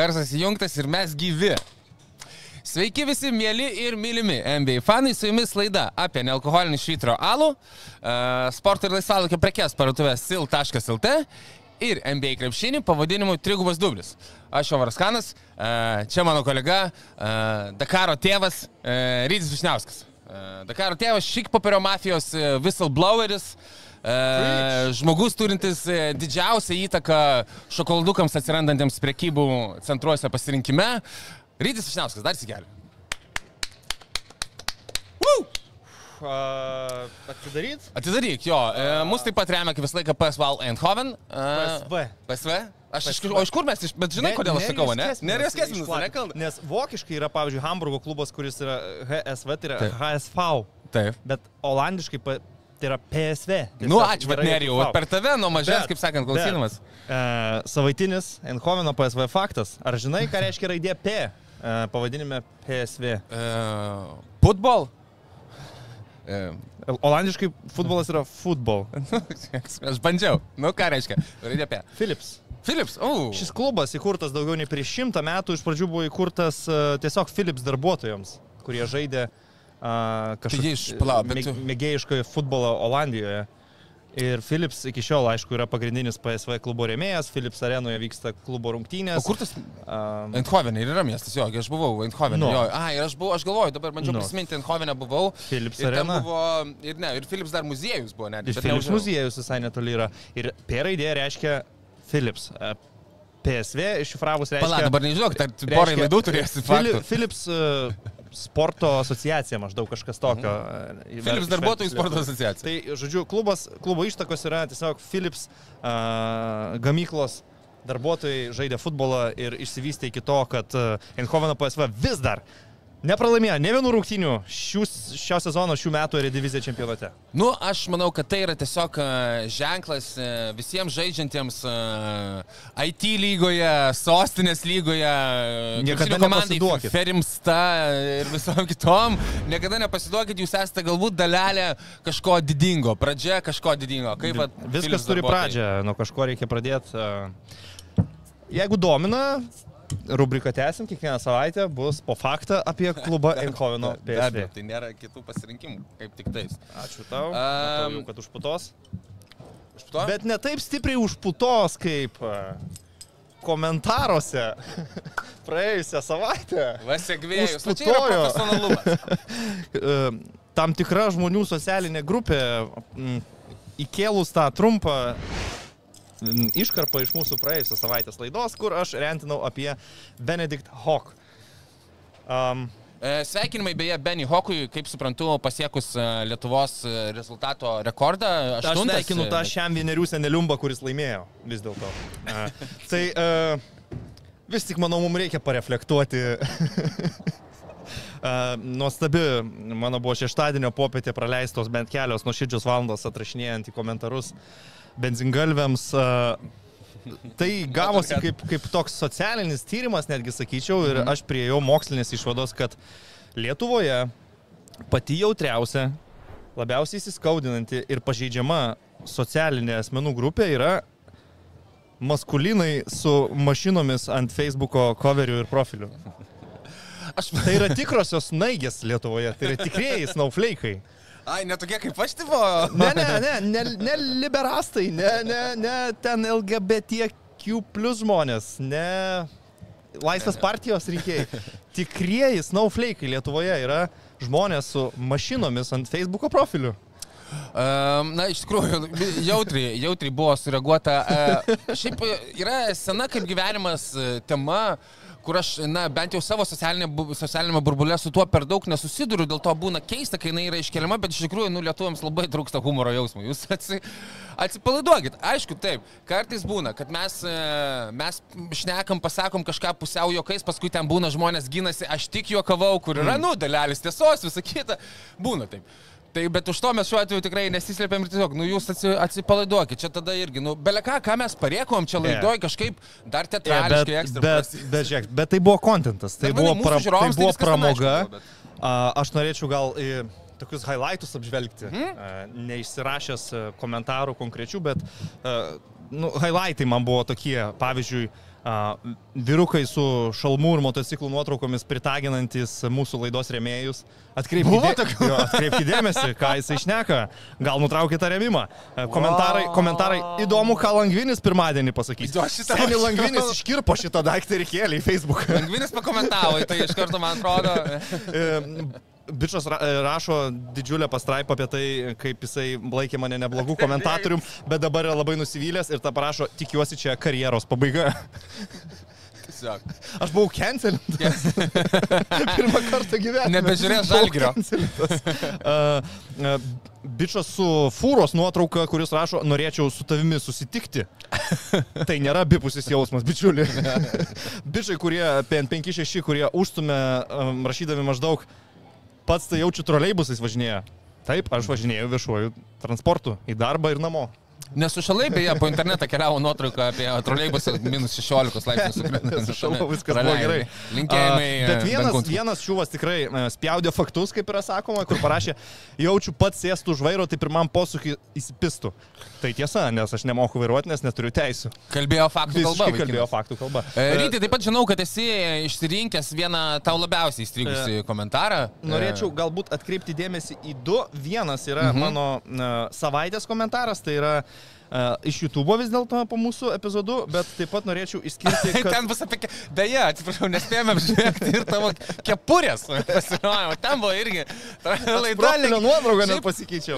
Garsas įjungtas ir mes gyvi. Sveiki visi mėly ir mylimi NBA fanai, su jumis laida apie nealkoholinį švitro alų, uh, sporto ir laisvalokio prekes parduotuvės sil.lt ir NBA krepšinį pavadinimu Trigubas Dublis. Aš Jovaras Kanas, uh, čia mano kolega, uh, Dakaro tėvas Rytis Višniauskas. Dakaro tėvas šik papiro mafijos whistlebloweris. Uh, žmogus turintis uh, didžiausią įtaką šokoladukams atsirandantiems prekybų centruose pasirinkime. Rytis Višniauskas, dar įsigelė. Uh, Atidaryt? Atidaryk, jo. E, mus taip pat remia kaip visą laiką PSVL Eindhoven. E, PSV. PSV? Aš iš, PSV. o iš kur mes, iš, bet žinai, kodėl aš sakau, ne? Nerijos Kesminas, ne kalba. Nes vokiškai yra, pavyzdžiui, Hamburgo klubas, kuris yra HSV, tai yra Taip. HSV. Taip. Bet olandiškai tai yra PSV. Nu, Tiesiog ačiū, bet nerijau, per tave nuo mažens, kaip sakant, bet, klausydamas. E, savaitinis Eindhoveno PSV faktas. Ar žinai, ką reiškia raidė P e, pavadinime PSV? E, Football? E, Olandiškai futbolas yra football. aš bandžiau. Nu, ką reiškia? Raidė apie. Philips. Philips, o. Šis klubas įkurtas daugiau nei prieš šimtą metų, iš pradžių buvo įkurtas e, tiesiog Philips darbuotojams, kurie žaidė uh, Bet tu- mėgėjišką futbolą Olandijoje. Ir Philips iki šiol, aišku, yra pagrindinis PSV klubo rėmėjas, Philips arenoje vyksta klubo rungtynės. O kur tas? Um, Eindhovenė ir yra miestas, jo, aš buvau Eindhovenė. Nu. Jo, ai, ir aš buvau, aš galvoju, dabar bandžiau Nu. prisiminti, Eindhovenė buvau. Philips ir arena. buvo, ir ne, ir Philips dar muziejus buvo net. Ir Philips muziejus visai netoli yra. Ir P raidė reiškia Philips. PSV iššifravus reiškia... Pala, dabar nežinau, ar reiškia- porai laidų turėsi. Philips e, sporto asociacija maždaug kažkas tokio. e, Philips darbuotojų sporto asociacija. Tai, žodžiu, klubas, klubo ištakos yra tiesiog Philips uh, gamyklos darbuotojai žaidė futbolą ir išsivystė iki to, kad uh, Eindhoveno PSV vis dar nepralaimėjo ne vienų rungtynių šių, šio sezono, šių metų Erediviziją čempionate. Nu, aš manau, kad tai yra tiesiog a, ženklas a, visiems žaidžiantiems a, IT lygoje, sostinės lygoje, Niekada nepasiduokit. Ferimsta ir visom kitom. Niekada nepasiduokit, jūs esate galbūt dalelė kažko didingo, pradžia kažko didingo. Kaip, vat, Viskas turi darbuotojai. pradžią, nuo kažko reikia pradėti. Jeigu domina, rubriką tęsim, kiekvieną savaitę bus po faktą apie klubą Eindhoveno Be abejo, PSV. tai nėra kitų pasirinkimų, kaip tik tais. Ačiū tau, Am, Matau jau, kad užputos. Šito? Bet ne taip stipriai užputos kaip e, komentaruose praėjusią savaitę. Vasegvėjus. Yra Užputojo. E, Tam tikra žmonių socialinė grupė m, įkėlus tą trumpą m, iškarpą iš mūsų praėjusios savaitės laidos, kur aš rentinau apie Benedikt Hawk. Um, Sveikinimai beje Benny Hokui, kaip suprantu, pasiekus e, Lietuvos e, rezultato rekordą. Aš sveikinu tą šiam vienerių seneliumbą, kuris laimėjo vis dėlto. Tai vis tik, manau, mums reikia pareflektuoti. Nuostabi, mano buvo šeštadienio popietė praleistos bent kelios nuoširdžios valandos atrašinėjant į komentarus benzingalviams. Tai gavosi kaip, kaip toks socialinis tyrimas, netgi sakyčiau, ir aš priejau mokslinės išvados, kad Lietuvoje pati jautriausia, labiausiai įsiskaudinanti ir pažeidžiama socialinė asmenų grupė yra maskulinai su mašinomis ant Facebook'o coverių ir profilių. Aš Tai yra tikrosios naigės Lietuvoje, tai yra tikrieji snowflake'ai. Ai, netokie kaip aš tipo. Ne, ne, ne, ne, ne liberastai, ne, ne, ne ten LGBTQ plus žmonės, ne Laisvės partijos rinkėjai. Tikrieji snowflake'ai Lietuvoje yra žmonės su mašinomis ant Facebook'o profilių. Na, iš tikrųjų, jautriai, jautriai buvo sureaguota. Uh, šiaip e, yra sena kaip gyvenimas e, tema, kur aš, na, bent jau savo socialinė, socialinėme burbulė su tuo per daug nesusiduriu, dėl to būna keista, kai jinai yra iškeliama, bet iš tikrųjų, nu, lietuviams labai trūksta humoro jausmo. Jūs atsi, atsipalaiduokit. Aišku, taip, kartais būna, kad mes, e, mes šnekam, pasakom kažką pusiau juokais, paskui ten būna žmonės ginasi, aš tik juokavau, kur yra, mm. nu, dalelis tiesos, visa kita. Būna taip. Tai bet už to mes šiuo atveju tikrai nesislėpėm ir tiesiog, nu jūs atsi, atsipalaiduokit, čia tada irgi, nu, beleką, ką mes pariekom čia laidoj kažkaip dar Yeah, teatrališkai bet, ekstra. bet, prasi- bet, žiūrėk, bet tai buvo kontentas, tai Bet mūsų pra, tai tai buvo pramoga. aišku bet- A, Aš norėčiau gal į tokius highlightus apžvelgti, Mhm. mm. neišsirašęs a, komentarų konkrečių, bet a, nu, highlightai man buvo tokie, pavyzdžiui, a, vyrukai su šalmų ir motociklų nuotraukomis pritaginantis mūsų laidos remėjus. Atkreipkite atkreipki dėmesį, ką jisai išneka. Gal nutraukė tą remimą. Komentarai, komentarai. Įdomu, ką Langvinis pirmadienį pasakys. Jo, šitą- Seni Langvinis iškirpo šitą daiktą ir kėlė į Facebook. Lengvinis pakomentavo, tai iš karto man atrodo. E, Bičias e, rašo didžiulę pastraipą apie tai, kaip jisai laikė mane neblogų komentatorium, bet dabar yra labai nusivylęs ir tą parašo, tikiuosi čia karjeros pabaiga. Tiesiog. Aš buvau cancelintas. Pirmą kartą gyvenime. Žalgirio. cancelintas. Uh, uh, Bičias su fūros nuotrauka, kuris rašo, norėčiau su tavimi susitikti. Tai nėra abipusis jausmas, bičiuli. Bičiai, kurie PN56, kurie užstumė um, rašydami maždaug, pats tai jaučiu troleibusais važinėja. Taip, aš važinėjau viešuoju transportu į darbą ir namo. Nesušalai, beje, po internetą keliavo nuotrauka apie troleibusą minus 16 laipsnių. Sušalau, viskas buvo gerai. Linkėjimai. A, Bet vienas, Benkunskai. vienas šiuvas tikrai e, spjaudė faktus, kaip yra sakoma, kur parašė, jaučiu pats sėstų už vairo, tai pirmam posūkį įsipistų. Tai tiesa, nes aš nemoku vairuoti, nes neturiu teisų. Kalbėjo faktų kalba. Visiškai vaikinas. kalbėjo faktų kalba. E, Ryti, taip pat žinau, kad esi išsirinkęs vieną tau labiausiai įstrigusi komentarą. Norėčiau galbūt atkreipti dėmesį į du. Vienas yra mhm. mano savaitės komentaras, tai yra uh, iš YouTube vis dėlto po mūsų epizodų, bet taip pat norėčiau išskirti, kad... ten bus apie... Beje, atsiprašau, nespėjome apžiūrėti ir tavo kepurės pasirodymą. Ten buvo irgi. Profilio nuotrauką net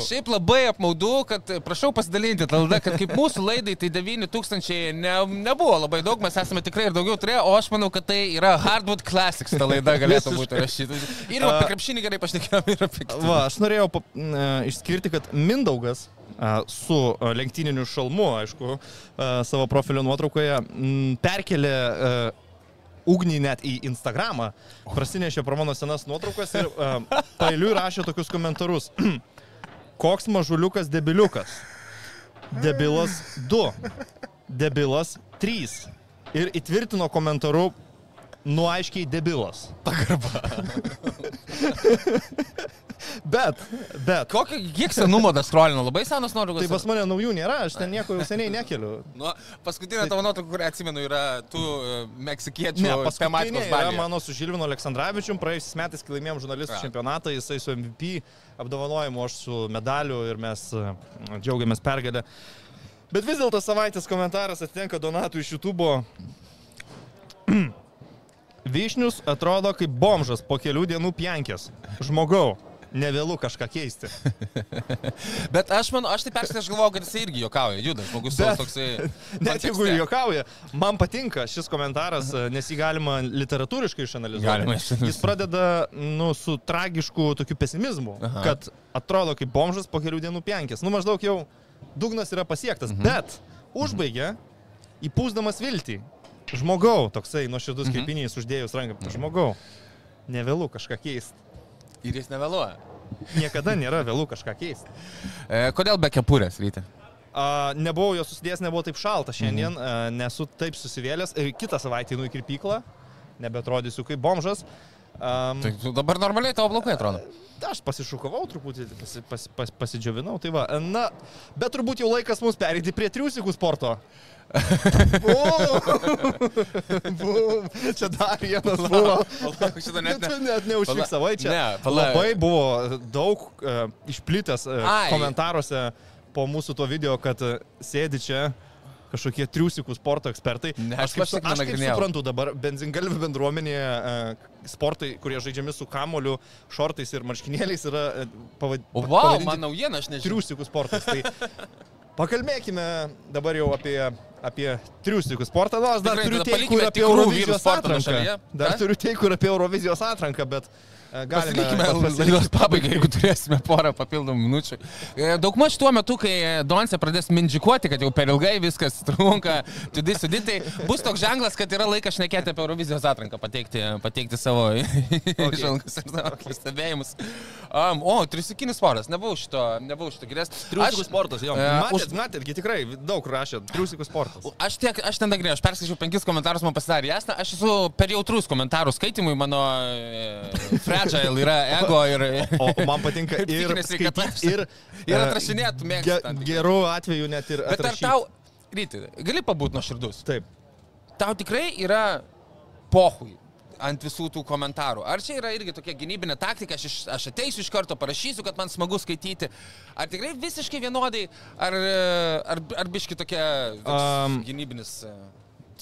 Šiaip- labai apmaudu, kad prašau pasidalinti tą laidą, kad kaip mūsų laidai tai 9000 ne, nebuvo labai daug, mes esame tikrai ir daugiau turėję, o aš manau, kad tai yra Hardwood Classics ta laida galėtų būti rašyta. Ir apie krepšinį gerai pašnekėjome, ir apie kitą. Va, aš norėjau pa, e, išskirti, kad Mindaugas su lenktyniniu šalmu, aišku, savo profilio nuotraukoje perkelė ugnį net į Instagramą, prasinešė pro mano senas nuotraukas ir pailiui rašė tokius komentarus. Koks mažuliukas debiliukas? Debilas 2. Debilas 3. Ir įtvirtino komentaru, nu aiškiai debilas. bet, bet. Kokio, kiek senumo das skrolino, labai senas nuotraukos. Tai pas mane naujų nėra, aš ten nieko jau seniai nekeliu. Nu, paskutinė tavo nuotrauka, kurią atsimenu, yra tų e, meksikiečių Ne, tematikos balė. mano su Žilvino Aleksandраvičium, praėjusiais metais, kai laimėjom žurnalistų Ja. čempionatą, jisai su MVP apdovanojimu, aš su medaliu ir mes e, džiaugiamės pergalę. Bet vis dėlto savaitės komentaras atitenka Donatui iš YouTube. Vyšnius atrodo kaip bomžas po kelių dienų pjankės. Žmogau, nevėlu kažką keisti. Bet aš manau, aš taip perskaitęs, galvoju, kad jis irgi juokauja, juda, žmogus Bet- toksai... Net jeigu juokauja, man patinka šis komentaras, nes jį galima literatūriškai išanalizuoti. Galima išanalizuoti. Jis pradeda nu, su tragišku tokiu pesimizmu, Aha. Kad atrodo kaip bomžas po kelių dienų penkės. Nu maždaug jau dugnas yra pasiektas, mhm. bet užbaigia įpūsdamas viltį. Žmogau, toksai nuoširdus mhm. kaip pinys uždėjus ranką. Žmogau, nevėlu kažką keisti. Ir jis nevėluoja. Niekada nėra vėlų kažką keisti. E, kodėl be kepurės, ryte? A, nebuvau jo susidėjęs, nebuvo taip šalta šiandien, mhm. a, nesu taip susivėlęs ir kitą savaitę einu į kirpyklą, nebeatrodysiu kaip bomžas. Um, Tai dabar normaliai tavo blokai atrodo. aš pasišukavau truputį, pasi, pas, pas, pasidžiavinau, tai va. Na, bet turbūt jau laikas mums perėti prie triusikų sporto. Bum! Čia dar vienas buvo. Šitą net Net, ne. net neužfiksavai čia. Ne, pala- Labai buvo daug uh, išplitęs uh, komentaruose po mūsų to video, kad uh, sėdi čia kažkokie triusikų sporto ekspertai. Ne, aš kaip, su- tik aš kaip suprantu dabar, benzingalvių bendruomenėje uh, sportai, kurie žaidžiami su kamoliu, šortais ir marškinėliais yra uh, pavad, O, wow, pavadinti man naujiena, aš nežinau. triusikų sportas. Tai pakalbėkime dabar jau apie apie triusikų sportą, nors dar Tikrai, turiu kur palikime apie Eurovizijos atranką. Dar Ką? turiu tai, kur apie Eurovizijos atranką, bet galime Pasilikime laidos pabaigą, jeigu turėsime porą papildomų minučių. E, Daugmaž tuo metu, kai Donce pradės mindžikuoti, kad jau per ilgai viskas trunka, tudi suditai, bus toks ženklas, kad yra laikas šnekėti apie Eurovizijos atranką, pateikti, pateikti savo išvalgas ir savo pastebėjimus. Um, o, trisikinis sportas, nebuvau šito, nebuvau šito geres. Triusikų sportas, jo. E, Matėt, už- matėtgi tikrai daug rašė, triusikų sportas. Aš tiek, aš ten nagrinėjau, aš perskaičiau penkis komentarus, man pasidarė jasna, aš esu per jautrus komentarų skaitimui, mano e, fragile yra ego ir... O o man patinka Ir skaityt, ir, Ir e, atrašinėt mėgstu ge. Gerų atvejų net ir Bet ar atrašyt. tau, ryti, gali pabūti nuo širdus? Taip. Tau tikrai yra pohui ant visų tų komentarų. Ar čia yra irgi tokia gynybinė taktika, aš, iš, aš ateisiu iš karto, parašysiu, kad man smagu skaityti. Ar tikrai visiškai vienodai, ar, ar, ar biški tokia Am, gynybinis... e,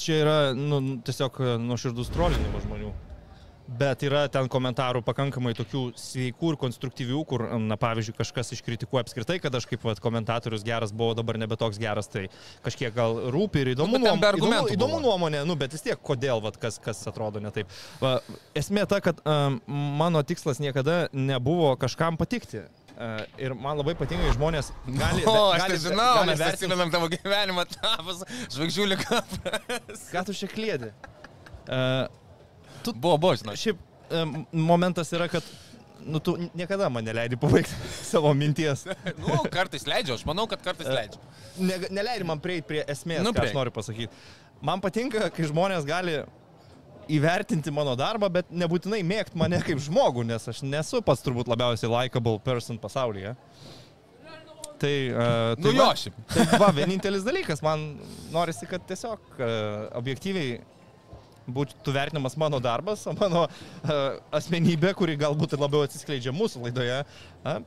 Čia yra nu, tiesiog nuoširdus trolinimas žmonių. Bet yra ten komentarų pakankamai tokių sveikų ir konstruktyvių, kur, na, pavyzdžiui, kažkas iškritikuoja apskritai, kad aš kaip vat, komentatorius geras buvau, dabar nebe toks geras, tai kažkiek gal rūpi ir įdomu, Nu, įdomu, įdomu nuomonė, nu, bet vis tiek, kodėl, vat, kas, kas atrodo ne taip. Va, esmė ta, kad um, mano tikslas niekada nebuvo kažkam patikti. Uh, ir man labai patinka, kai žmonės gali... O, aš gali, tai žinau, gali mes atsimenam tavo gyvenimo etapas, žvaigždžių liga. Ką tu čia klėdi? Uh, Buvo, buvo, žinau. Šiaip em, momentas yra, kad nu, tu niekada man neleidi pabaigti savo minties. Nu, kartais leidžiu, aš manau, kad kartais leidžiu. Ne, neleidi man prieiti prie esmės, Nu, nu, prieik. aš noriu pasakyti. Man patinka, kai žmonės gali įvertinti mano darbą, bet nebūtinai mėgti mane kaip žmogų, nes aš nesu pats turbūt labiausiai likable person pasaulyje. Tai, uh, Nu tai jo, va- šiaip. Tai va, vienintelis dalykas, man norisi, kad tiesiog uh, objektyviai būtų vertinamas mano darbas, o mano uh, asmenybė, kuri galbūt labiau atsiskleidžia mūsų laidoje, uh,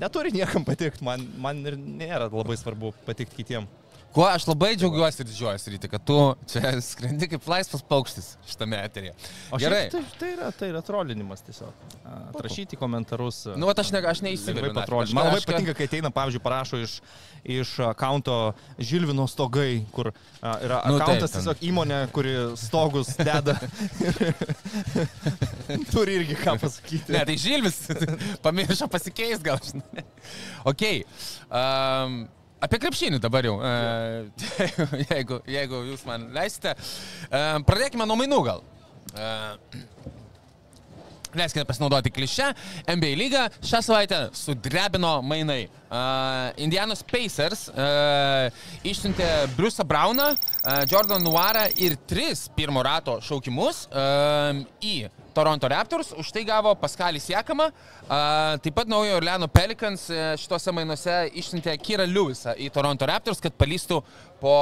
neturi niekam patikti, man, man ir nėra labai svarbu patikti kitiem. Kuo aš labai džiaugiuosi ir didžiuojuosi ryti, kad tu čia skrendi kaip laisvas paukštis šitame eterėje. O Gerai. Tai, tai, yra, tai yra trolinimas tiesiog. Atrašyti komentarus. Nu, vat aš, ne, aš patrolint. Man labai patinka, kai ateina, pavyzdžiui, parašo iš, iš akaunto Žilvino stogai, kur a, yra Nu, akauntas ten. tiesiog įmonė, kuri stogus deda. Turi irgi ką pasakyti. Ne, tai Žilvis pamiršo pasikeis gal. žinai. Ok. Um, apie krepšinį dabar jau. Uh, jeigu, jeigu jūs man leisite. Uh, pradėkime nuo mainų gal. Uh, Leiskite pasinaudoti klišę. NBA lyga šią savaitę sudrebino mainai. Uh, Indianos Pacers uh, išsiuntė Bruce'ą Browną, uh, Jordan Nuarą ir tris pirmo rato šaukimus uh, į Toronto Raptors. Už tai gavo Paskalis Jakamą. Uh, taip pat naujo Orleano Pelicans uh, šituose mainuose išsiuntė Kira Lewisą į Toronto Raptors, kad palystų po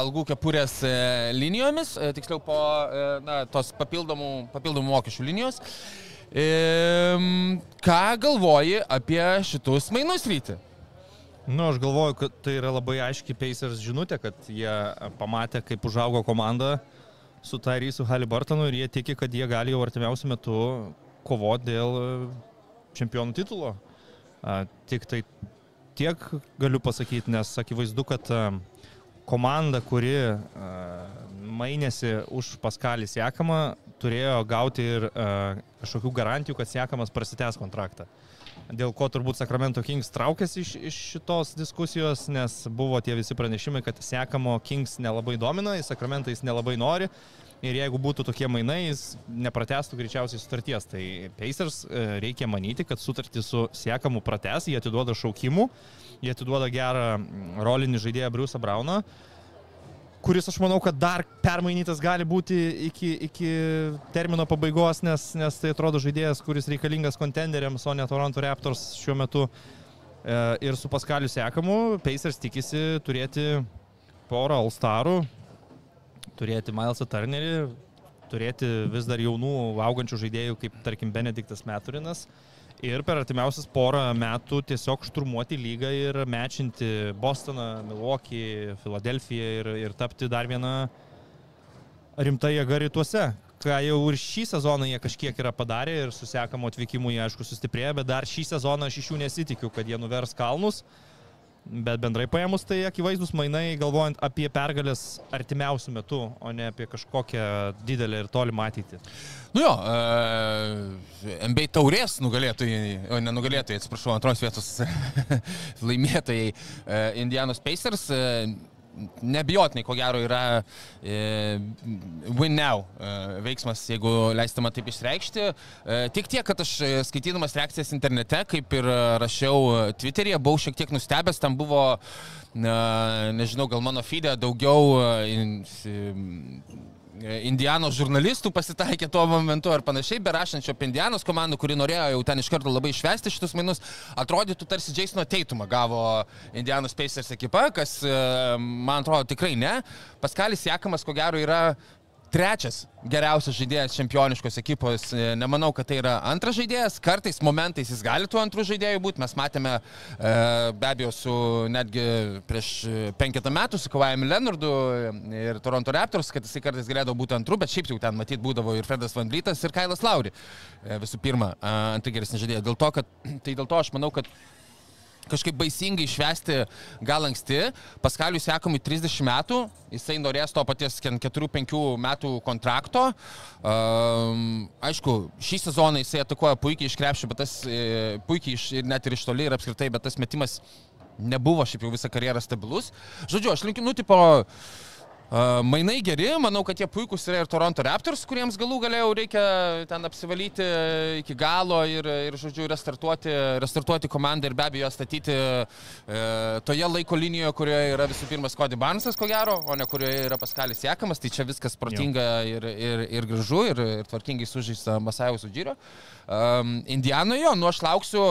algų kepurės uh, linijomis, uh, tiksliau po uh, na, tos papildomų, papildomų mokesčių linijos. Ką galvoji apie šitus mainus ryti? Nu, aš galvoju, kad tai yra labai aiški Pacers žinutė, kad jie pamatė, kaip užaugo komanda su Tyree'u Halibartonu ir jie tiki, kad jie gali jau artimiausiu metu kovoti dėl e, čempionų titulo. Tik tai tiek galiu pasakyti, nes akivaizdu, kad a, komanda, kuri a, mainėsi už Paskalį Siekamą, turėjo gauti ir a, kažkokių garantijų, kad Siekamas prasitęs kontraktą dėl ko turbūt Sacramento Kings traukėsi iš, iš šitos diskusijos, nes buvo tie visi pranešimai, kad sekamo Kings nelabai domina, į Sacramento jis nelabai nori. Ir jeigu būtų tokie mainai, jis nepratestų greičiausiai sutarties. Tai Pacers e, reikia manyti, kad sutartį su Siekamu prates, jie atiduoda šaukimų, jie atiduoda gerą rolinį žaidėją Bruce'ą Brauną, kuris aš manau, kad dar permainytas gali būti iki, iki termino pabaigos, nes, nes tai atrodo žaidėjas, kuris reikalingas kontenderiams, o ne Toronto Raptors šiuo metu. E, Ir su Paskaliu Sekamu Pacers tikisi turėti porą All-Starų, turėti Milesą Turnerį, turėti vis dar jaunų augančių žaidėjų, kaip tarkim Benediktas Meturinas. Ir per artimiausias porą metų tiesiog šturmuoti lygą ir mečinti Bostoną, Milwaukee, Filadelfiją ir, ir tapti dar vieną rimtą jėgą rytuose. Ką jau ir šį sezoną jie kažkiek yra padarę ir susekamo atvykimu jie aišku sustiprėjo, bet dar šį sezoną aš iš jų nesitikiu, kad jie nuvers kalnus. Bet bendrai paėmus tai akivaizdus mainai, galvojant apie pergalės artimiausių metų, o ne apie kažkokią didelę ir tolimą ateitį. Nu jo, uh, MBA taurės nugalėtojai, o ne nugalėtojai, atsiprašau, antros vietos laimėtojai uh, Indianos Pacers. Uh, Nebijotinai, ko gero, yra e, win now e, veiksmas, jeigu leistama taip išreikšti. E, tik tiek, kad aš e, skaitydamas reakcijas internete, kaip ir rašiau Twitter'yje, buvau šiek tiek nustebęs, tam buvo, e, nežinau, gal mano feedė daugiau e, Indianos žurnalistų pasitaikė tuo momentu ar panašiai, berašančio apie Indianos komandą, kuri norėjo jau ten iš karto labai išvesti šitus mainus, atrodytų tarsi Jasono Teitumą gavo Indianos Pacers ekipa, kas man atrodo tikrai ne. Paskalis Jekamas, ko gero, yra trečias geriausias žaidėjas čempioniškos ekipos. E, nemanau, kad tai yra antras žaidėjas. Kartais momentais jis gali tuo antrų žaidėjų būti. Mes matėme e, be abejo su netgi prieš penketą metų su Kavajami Leonardu ir Toronto Raptors, kad jisai kartais galėdavo būti antrų, bet šiaip jau ten matyt būdavo ir Fredas Van Vlytas ir Kailas Lauri. E, visų pirma, antrai geresni žaidėjai. Dėl to, kad, tai dėl to aš manau, kad kažkaip baisingai švesti gal anksti. Paskaliui sekamui 30 metų, jisai norės to paties 4-5 metų kontrakto. Um, aišku, šį sezoną jisai atakuoja puikiai iš krepšio, bet tas e, puikiai iš, net ir iš toli ir apskritai, bet tas metimas nebuvo šiaip jau visą karjerą stabilus. Žodžiu, aš linkiu, nu, tipo, Mainai geri, manau, kad jie puikūs yra ir Toronto Raptors, kuriems galų galėjau reikia ten apsivalyti iki galo ir, ir žodžiu, restartuoti, restartuoti komandą ir be abejo statyti e, toje laiko linijoje, kurioje yra visų pirma Skodi Barnsas, ko gero, o ne kurioje yra Paskalis Jekamas, tai čia viskas protinga ir, ir, ir gražu ir, ir tvarkingai sužaista Masajaus Udžyrio. Um, Indianoje, nu aš lauksiu,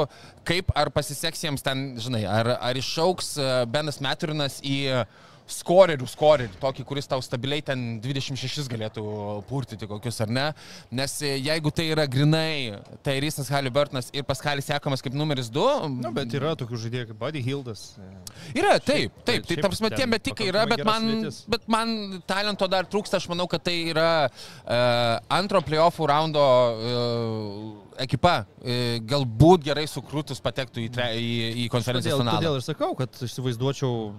kaip ar pasiseks jiems ten, žinai, ar, ar išauks e, Benas Meturinas į uh, skorerių, skorerių, tokį, kuris tau stabiliai ten 26 galėtų purtyti kokius ar ne. Nes e, jeigu tai yra grinai Tairisas Haliburtonas ir Paskalis sekamas kaip numeris 2. Na, bet yra tokių žaidėjų kaip Buddy Hildas. Yra, taip, taip. Tai tarsi tie metikai yra, bet man, bet man talento dar trūksta. Aš manau, kad tai yra uh, antro playoffų raundo uh, ekipa e, galbūt gerai sukrūtus patektų į, tre, į, į konferencijos finalą. Todėl ir sakau, kad įsivaizduočiau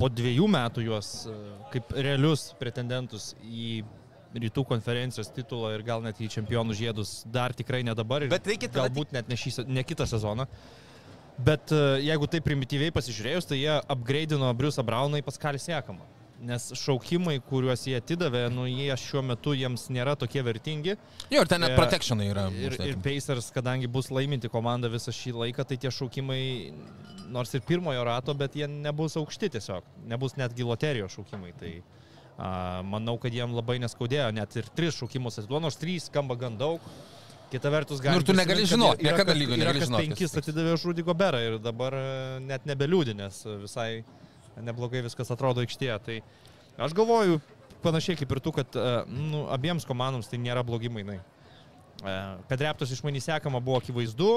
po dviejų metų juos e, kaip realius pretendentus į rytų konferencijos titulą ir gal net į čempionų žiedus dar tikrai ne dabar. Bet reikia galbūt net ne, šį, ne kitą sezoną. Bet e, jeigu tai primityviai pasižiūrėjus, tai jie upgradeino Briusą Brauną į Paskalį Siekamą nes šaukimai, kuriuos jie atidavė, nu jie šiuo metu jiems nėra tokie vertingi. Jo, ir ten net e, protectionai yra. Ir, ir Pacers, kadangi bus laiminti komanda visą šį laiką, tai tie šaukimai, nors ir pirmojo rato, bet jie nebus aukšti tiesiog, nebus netgi loterijos šaukimai. Tai a, manau, kad jiem labai neskaudėjo, net ir tris šaukimus atiduodu, nors trys skamba gan daug. Kita vertus, gali. Nu, ir tu negali žinoti, niekada lygiai negali žinoti. Penkis atidavė Žudį Goberą ir dabar e, net nebeliūdė, nes visai neblogai viskas atrodo aikštėje. Tai aš galvoju, panašiai kaip ir tu, kad e, nu, abiems komandoms tai nėra blogi mainai. E, kad Reptos išmanys sekama buvo akivaizdu,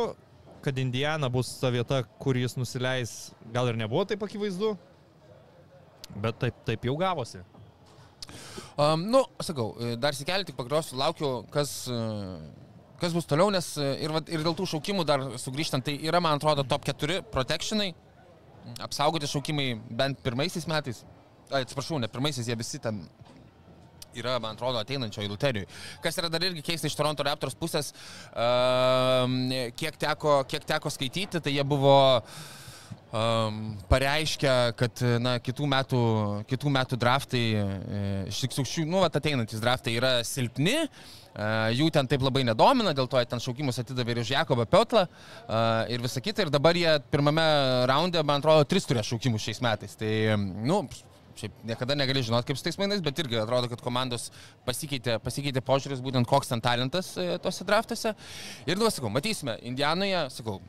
kad Indiana bus ta vieta, kur jis nusileis, gal ir nebuvo taip akivaizdu, bet taip, taip jau gavosi. Um, nu, sakau, e, dar sikelį tik pagrosiu, laukiu, kas, kas bus toliau, nes ir, ir dėl tų šaukimų dar sugrįžtant, tai yra, man atrodo, top 4 protectionai, apsaugoti šaukimai bent pirmaisiais metais. Atsiprašau, ne pirmaisiais, jie visi ten yra, man atrodo, ateinančioje loterijoje. Kas yra dar irgi keista iš Toronto Raptors pusės, uh, kiek, teko, kiek teko skaityti, tai jie buvo um, pareiškę, kad na, kitų, metų, kitų metų draftai, iš tikrųjų, nu, ateinantis draftai yra silpni. Uh, jų ten taip labai nedomina, dėl to jie ten šaukimus atidavė ir už Jakobą Piotlą ir visą kitą. Ir dabar jie pirmame raunde, man atrodo, tris turėjo šaukimus šiais metais. Tai, nu, šiaip niekada negali žinoti, kaip su tais mainais, bet irgi atrodo, kad komandos pasikeitė, pasikeitė požiūris, būtent koks ten talentas e, tose draftuose. Ir, nu, sakau, matysime, Indianoje, sakau,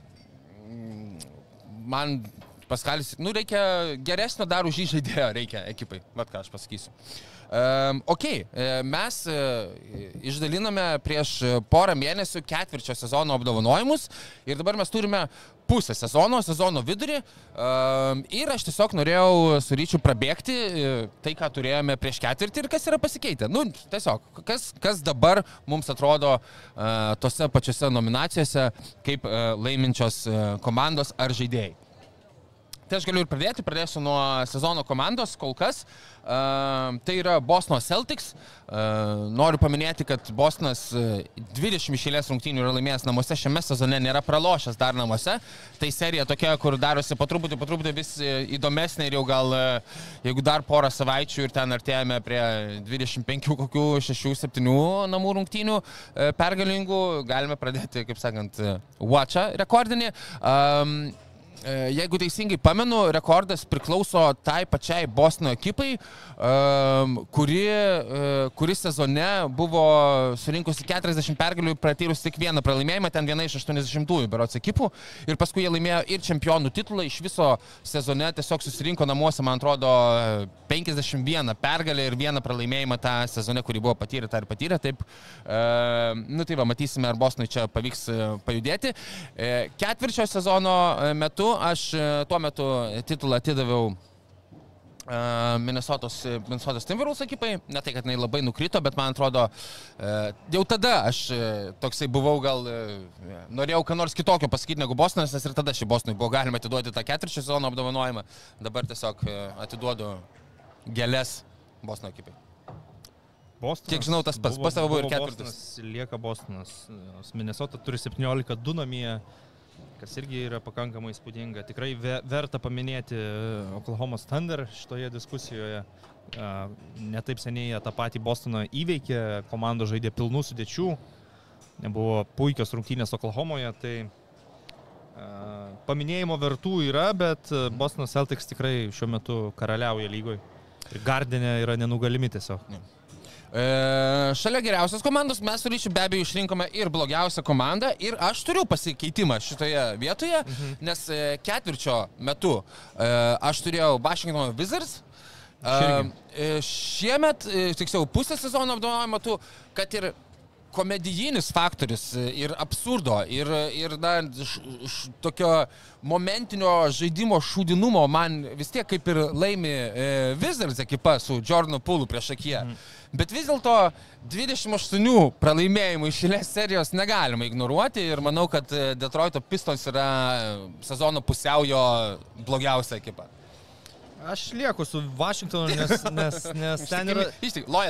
man Paskalis, nu, reikia geresnio dar už jį žaidėjo, reikia ekipai, bet ką aš pasakysiu. Um, ok, e, mes uh, išdaliname prieš porą mėnesių ketvirčio sezono apdovanojimus ir dabar mes turime pusę sezono, sezono vidurį um, ir aš tiesiog norėjau su ryčiu prabėgti uh, tai, ką turėjome prieš ketvirtį ir kas yra pasikeitę. Nu, tiesiog, kas, kas dabar mums atrodo uh, tose pačiose nominacijose kaip uh, laiminčios uh, komandos ar žaidėjai. Tai aš galiu ir pradėti, pradėsiu nuo sezono komandos kol kas. Uh, tai yra Bostono Celtics. Uh, noriu paminėti, kad Bostonas uh, 20 išėlės rungtynių yra laimėjęs namuose, šiame sezone nėra pralošęs dar namuose. Tai serija tokia, kur darosi po truputį, po truputį vis e, įdomesnė ir jau gal, jeigu dar porą savaičių ir ten artėjame prie 25 kokių 6-7 namų rungtynių pergalingų, galime pradėti, kaip sakant, watchą rekordinį. Um, E, jeigu teisingai pamenu, rekordas priklauso tai pačiai Bostono ekipai, kuri, e, kuri sezone buvo surinkusi 40 pergalių pratyrus tik vieną pralaimėjimą, ten viena iš 80-ųjų berots ekipų. Ir paskui jie laimėjo ir čempionų titulą, iš viso sezone tiesiog susirinko namuose, man atrodo, 51 pergalę ir vieną pralaimėjimą tą sezone, kurį buvo patyrę, tą ir patyrę. Taip, nu tai va, matysime, ar Bostonui čia pavyks e, pajudėti. Ketvirčio sezono metu aš e, tuo metu titulą atidaviau e, Minnesotos, Minnesotos Timberwolves ekipai, ne tai, kad jinai labai nukrito, bet man atrodo, e, jau tada aš toksai buvau gal, norėjau ką nors kitokio pasakyti negu Bostonas, nes ir tada šį Bostonui buvo galima atiduoti tą ketvirčio sezono apdovanojimą, dabar tiesiog atiduodu gėlės Bostono ekipai. Bostonas, Kiek žinau, tas pats, pas tavo buvo ir ketvirtas. Lieka Bostonas. Minnesota turi 17-2 namie, kas irgi yra pakankamai įspūdinga. Tikrai verta paminėti e, Oklahomos Thunder šitoje diskusijoje. E, netaip seniai tą patį Bostoną įveikė, komanda žaidė pilnų sudėčių, nebuvo puikios rungtynės Oklahomoje, tai e, paminėjimo vertų yra, bet Bostonas Celtics tikrai šiuo metu karaliauja lygoje. Ir Gardenė yra nenugalimi tiesiog. Ne. E, šalia geriausios komandos mes su Ryšiu be abejo išrinkome ir blogiausią komandą ir aš turiu pasikeitimą šitoje vietoje, mhm. nes e, ketvirčio metu e, aš turėjau Washington Wizards. E, šiemet, e, tiksliau, pusę sezono apdovanojimo metu, kad ir komedijinis faktorius ir absurdo, ir, ir na, š, š, tokio momentinio žaidimo šūdinumo man vis tiek kaip ir laimi e, Wizards ekipa su Jordanu Pulu prieš akiją. Mm. Bet vis dėlto 28 pralaimėjimų išėlės serijos negalima ignoruoti ir manau, kad e, Detroito Pistons yra sezono pusiaujo blogiausia ekipa. Aš lieku su Vašingtonu, nes, nes, nes ten yra...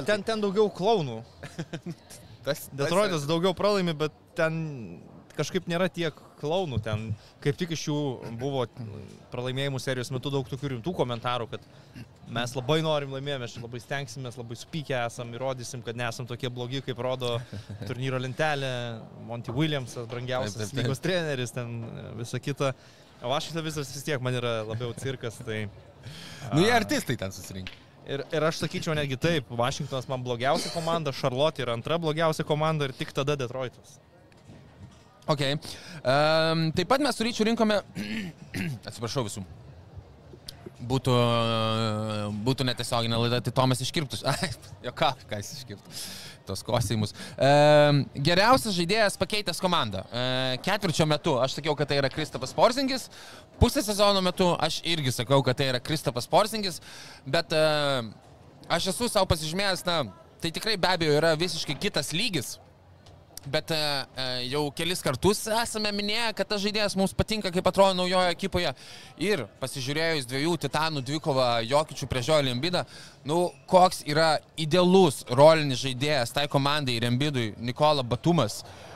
Ten, ten daugiau klaunų. tas, Detroitas daugiau pralaimi, bet ten kažkaip nėra tiek klaunų. Ten kaip tik iš jų buvo pralaimėjimų serijos metu daug tokių rimtų komentarų, kad mes labai norim laimėti, mes labai stengsimės, labai supykę esam, įrodysim, kad nesam tokie blogi, kaip rodo turnyro lentelė, Monty Williamsas, brangiausias lygos treneris, ten visa kita. O Vašingtonas visas vis tiek man yra labiau cirkas, tai... Nu, jie artistai ten susirinko. Ir, ir aš sakyčiau netgi taip, Vašingtonas man blogiausia komanda, Charlotte yra antra blogiausia komanda ir tik tada Detroitas. Ok. Um, taip pat mes su ryčiu rinkome, atsiprašau visų, būtų, būtų netiesioginė laida, tai Tomas iškirptus. jo ką, ką jis iškirptų. Tos kosimus. E, geriausias žaidėjas pakeitęs komandą. E, ketvirčio metu aš sakiau, kad tai yra Kristapas Porzingis. Pusę sezono metu aš irgi sakau, kad tai yra Kristapas Porzingis. Bet e, aš esu savo pasižymėjęs, na, tai tikrai be abejo yra visiškai kitas lygis bet e, e, jau kelis kartus esame minėję, kad tas žaidėjas mums patinka, kaip atrodo naujojo ekipoje. Ir pasižiūrėjus dviejų titanų dvikovą Jokičių prieš Joelį Embidą, nu, koks yra idealus rolinis žaidėjas tai komandai ir Embidui Nikola Batumas. Uh,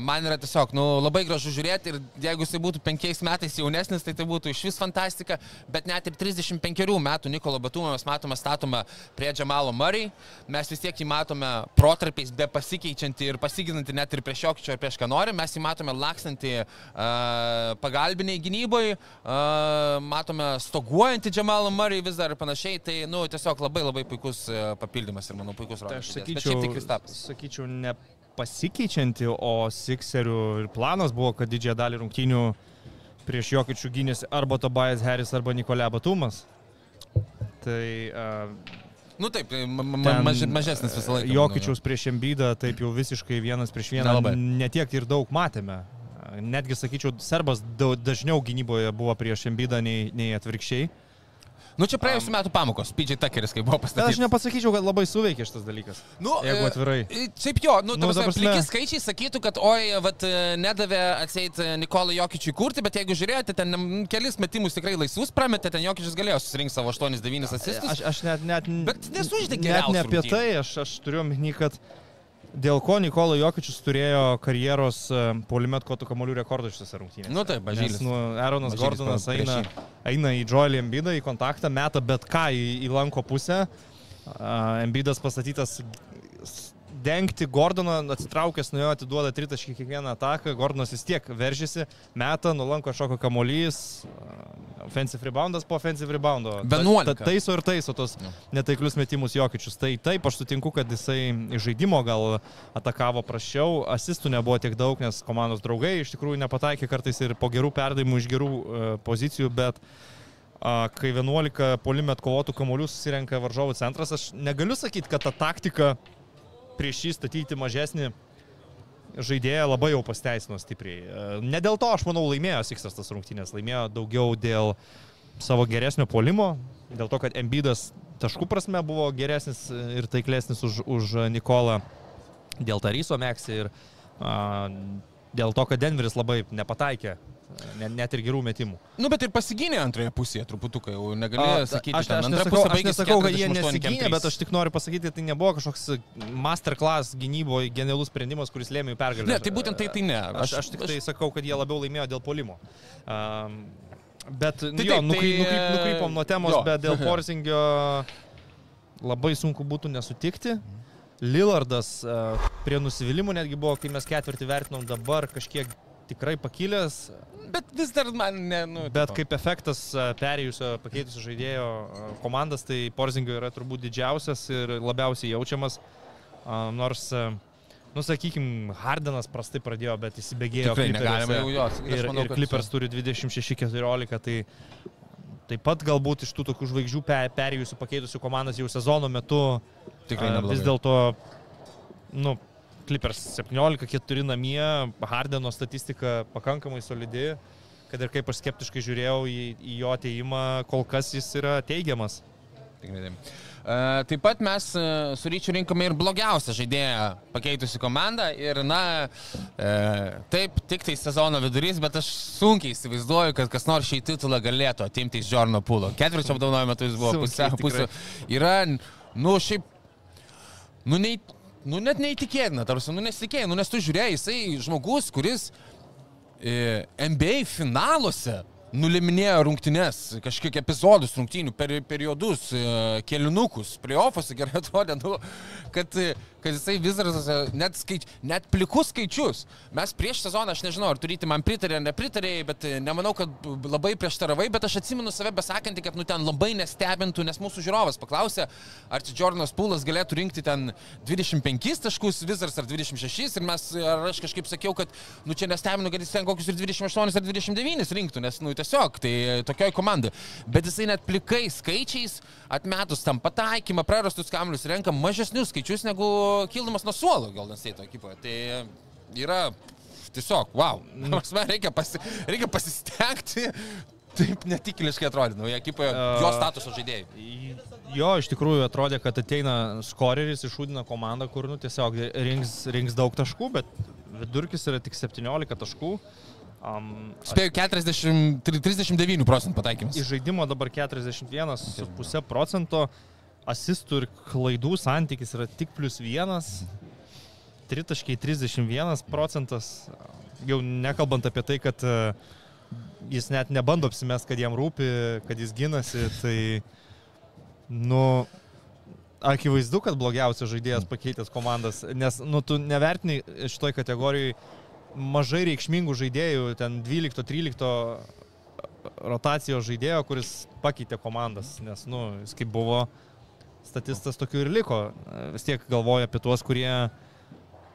man yra tiesiog nu, labai gražu žiūrėti ir jeigu jisai būtų penkiais metais jaunesnis, tai tai būtų iš vis fantastika, bet net ir 35 metų Nikolo Batumą mes matome statomą prie Džamalo Murray, mes vis tiek jį matome protarpiais be pasikeičiantį ir pasiginantį net ir prieš Jokičio ir prieš ką nori, mes jį matome lakstantį uh, pagalbiniai gynyboje, uh, matome stoguojantį Džamalą Murray vis dar ir panašiai, tai nu, tiesiog labai labai puikus papildymas ir manau puikus rodas. Tai aš sakyčiau, sakyčiau ne pasikeičianti, o Sikserių planas buvo, kad didžiąją dalį rungtynių prieš Jokičių gynėsi arba Tobajas Harris, arba Nikolė Batumas. Tai... Uh, Nu taip, ma ma maž, mažesnis visą laiką. Jokičiaus prieš Embydą, taip jau visiškai vienas prieš vieną. Netiek ir daug matėme. Netgi sakyčiau, Serbas dažniau gynyboje buvo prieš Embydą nei, nei atvirkščiai. Nu čia praėjusiu metu pamokos, PJ Tuckeris, kai buvo Bet aš pastatytas. nepasakyčiau, kad labai suveikė šitas dalykas. Nu, Jeigu e, atvirai. e, Šiaip jo, nu, Nu, prasme- pliki skaičiai sakytų, kad oi, vat, e, nedavė atseit Nikolai Jokičiui kurti, bet jeigu žiūrėjote, ten kelis metimus tikrai laisvus prametė, ten Jokičius galėjo susirinkti savo 8-9 asistus. Aš, aš net, net, Bet nesužaidė net ne apie tai, aš, aš turiu omeny, kad dėl ko Nikola Jokičius turėjo karjeros polimet kotų kamolių rekordų šitose rungtynėse. Nu taip, Bažylis. nu, Aaronas Mažylis Gordonas eina, eina į Joelį Embidą, į kontaktą, meta bet ką į, į lanko pusę. Embidas pastatytas dengti Gordoną, atsitraukęs nuo jo, atiduoda tritaškį kiekvieną ataką, Gordonas vis tiek veržėsi, meta, nulanko šoko kamolys, uh, offensive reboundas po offensive reboundo. Ta- 11. ta- Taiso ir taiso tos netaiklius metimus Jokičius. Tai taip, aš sutinku, kad jisai žaidimo gal atakavo prašiau, asistų nebuvo tiek daug, nes komandos draugai iš tikrųjų nepataikė kartais ir po gerų perdavimų iš gerų e, pozicijų, bet kai 11 polime atkovotų kamolių susirenka varžovų centras, aš negaliu sakyti, kad ta taktika prieš jį statyti mažesnį žaidėją labai jau pasteisino stipriai. E, Ne dėl to, aš manau, laimėjo Siksas tas rungtynės, laimėjo daugiau dėl savo geresnio polimo, dėl to, kad Embidas taškų prasme buvo geresnis ir taiklesnis už, už Nikolą, dėl Taryso Meksį ir a, dėl to, kad Denveris labai nepataikė, net, net ir gerų metimų. Nu, bet ir pasigynė antroje pusėje, truputuką jau negalėjo A, sakyti. Aš, aš, antra nesakau, pusė aš baigėsi nesakau, kad jie 48 nesigynė, bet aš tik noriu pasakyti, tai nebuvo kažkoks masterclass gynyboje genialus sprendimas, kuris lėmė jų pergalę. Ne, tai būtent tai tai ne. Aš, aš tik tai sakau, kad jie labiau laimėjo dėl polimo. Um, bet tai jo, taip, nukry, tai, nukryp, nukrypom nuo temos, jo. bet dėl Porzingio labai sunku būtų nesutikti. Lillardas uh, prie nusivylimų netgi buvo, kai mes ketvirtį vertinom dabar kažkiek tikrai pakilęs, Bet vis dar man ne. Nu, Bet tipo. kaip efektas perėjusio, pakeitusio žaidėjo komandas, tai Porzingio yra turbūt didžiausias ir labiausiai jaučiamas. Nors, nu sakykime, Hardenas prastai pradėjo, bet įsibėgėjo. Tikrai negalima jau jo sakyti, aš Ir, manau, ir kad- Clippers turi 26-14, tai taip pat galbūt iš tų tokių žvaigždžių pe- perėjusių, pakeitusių komandas jau sezono metu Tikrai neblogai. vis dėlto, nu, Clippers 17-4 namie, Hardeno statistika pakankamai solidi, kad ir kaip aš skeptiškai žiūrėjau į, į jo ateimą, kol kas jis yra teigiamas. Tikrai taip. E, Taip pat mes e, su Ryčiu rinkome ir blogiausią žaidėją pakeitusi komandą. Ir, na, e, taip, tik tai sezono vidurys, bet aš sunkiai įsivaizduoju, kad kas nors šį titulą galėtų atimti iš Jorno Pulo. Ketvirčio apdovanojimo metu jis buvo pusė, pusė. Yra, nu, šiaip, nu, nei, nu net neįtikėtina, tarsi, nu, nesitikėjai, nu, nes tu žiūrėjai, jisai žmogus, kuris e, NBA finaluose nuliminėjo rungtynes, kažkiek epizodus rungtynių, per, periodus, e, kelinukus, playoffuose gerai atrodė, nu, kad, e, kad jisai vis dar net, skaič, net plikus skaičius. Mes prieš sezoną, aš nežinau, ar turite man pritarė ar nepritarė, bet e, nemanau, kad labai prieštaravai, bet aš atsimenu save besakantį, kad nu ten labai nestebintų, nes mūsų žiūrovas paklausė, ar čia Jordanas Pūlas galėtų rinkti ten 25 taškus, Vizars ar 26 ir mes, ar aš kažkaip sakiau, kad nu čia nestebinu, kad jis ten kokius ir 28 ar 29 rinktų, nes nu tiesiog tai tokioj komandai. Bet jisai net plikais skaičiais atmetus tam pataikymą, prarastus kamlius renka mažesnius skaičius negu kildamas nuo suolo Golden State ekipoje. Tai yra tiesiog, wow. Man reikia, pasi, reikia pasistengti. Taip netikiliškai atrodo, nauja ekipoje, jo statuso žaidėjai. Jo, iš tikrųjų atrodė, kad ateina skoreris, išūdina komandą, kur nu, tiesiog rinks, rinks daug taškų, bet vidurkis yra tik 17 taškų. Um, Spėjau 40, 39 procentų pataikymas. Iš žaidimo dabar 41,5 procento, asistų ir klaidų santykis yra tik plus vienas, tritaškiai 31 procentas, jau nekalbant apie tai, kad e, jis net nebando apsimest, kad jam rūpi, kad jis ginasi, tai, nu, akivaizdu, kad blogiausias žaidėjas pakeitęs komandas, nes, nu, tu nevertini šitoj kategorijai mažai reikšmingų žaidėjų, ten 12-13 rotacijos žaidėjo, kuris pakeitė komandas, nes, nu, jis kaip buvo statistas tokių ir liko. Vis tiek galvoja apie tuos, kurie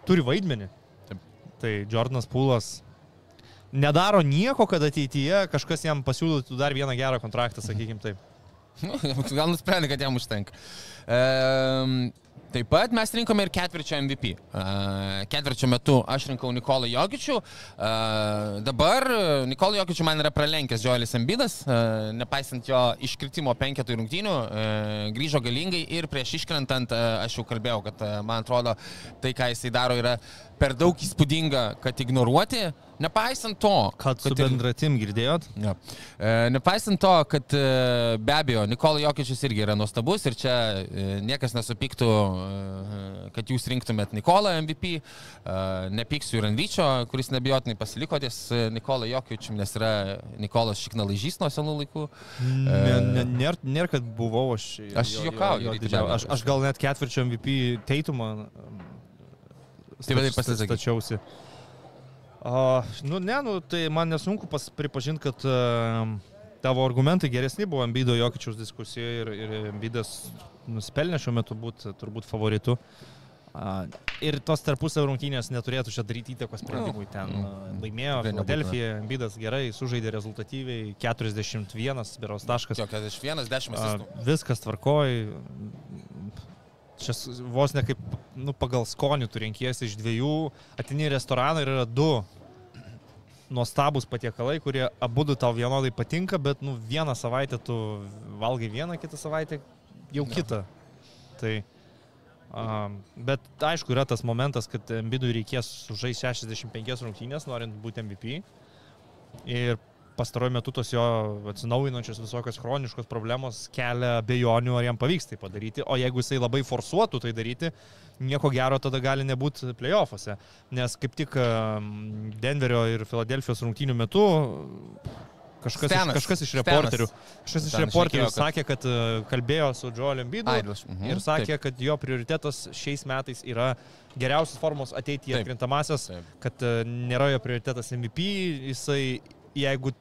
turi vaidmenį. Taip. Tai Jordanas Pūlas nedaro nieko, kad ateityje kažkas jam pasiūlytų dar vieną gerą kontraktą, sakykim taip. Gal nusprendė, kad jam užtenka. Ehm, Taip pat mes rinkome ir ketvirčio MVP. Ketvirčio metu aš rinkau Nikolą Jokičių. Dabar Nikolą Jokičių man yra pralenkęs Joelis Embidas, uh, nepaisant jo iškritimo penketų rungtynių, uh, grįžo galingai ir prieš iškrentant aš jau kalbėjau, kad man atrodo tai, ką jisai daro, yra per daug įspūdinga, kad ignoruoti. Nepaisant to, Kad su kad ir- bendratim girdėjot? Jo. E, nepaisant to, kad e, be abejo, Nikola Jokičius irgi yra nuostabus ir čia e, niekas nesupyktų, e, kad jūs rinktumėt Nikolą MVP, nepyksiu ir Anvyčio, kuris nebijotinai pasiliko ties Nikola Jokičium, nes yra Nikolas Šiknalaižys nuo senų laikų. Ne- ne- Nėra, nėr, kad buvau aš. Aš juokauju. Aš, aš gal net ketvirčio MVP teitumą. Tai va taip pasisakyk. Stačiausi. O, nu, ne, nu, tai man nesunku pripažinti, kad uh, tavo argumentai geresni buvo Ambido Jokičiaus diskusijoje ir, ir Ambidas nusipelnė šiuo metu būti turbūt favoritu. Uh, ir tos tarpusavio rungtynės neturėtų čia daryti įtakos sprendimui. Ten uh, laimėjo. Filadelfija, Ambidas gerai, sužaidė rezultatyviai, 41 beros taškas. Jo, 41, 10 A, asistų. Viskas tvarkoj. Čia vos ne kaip nu, pagal skonį tu renkiesi iš dviejų, atini į restoraną ir yra du nuostabus patiekalai, kurie abu tau vienodai patinka, bet nu, vieną savaitę tu valgai vieną, kitą savaitę jau kitą. Tai, um, bet aišku, yra tas momentas, kad Mbidui reikės sužaisti 65 rungtynės, norint būti MVP. Ir pastaruoju metu tos jo atsinaujinančios visokios chroniškos problemos kelia abejonių, ar jam pavyks tai padaryti. O jeigu jisai labai forsuotų tai daryti, nieko gero tada gali nebūti playoffuose. Nes kaip tik Denverio ir Filadelfijos rungtynių metu kažkas, iš, Stenas. kažkas iš reporterių, kažkas iš reporterių kad- sakė, kad e, kalbėjo su Joel Embiidu Aidus. Mhm. ir sakė, kad jo prioritetas šiais metais yra geriausios formos Taip. atkrintamasias, Taip. kad e, nėra jo prioritetas MVP, jisai jeigu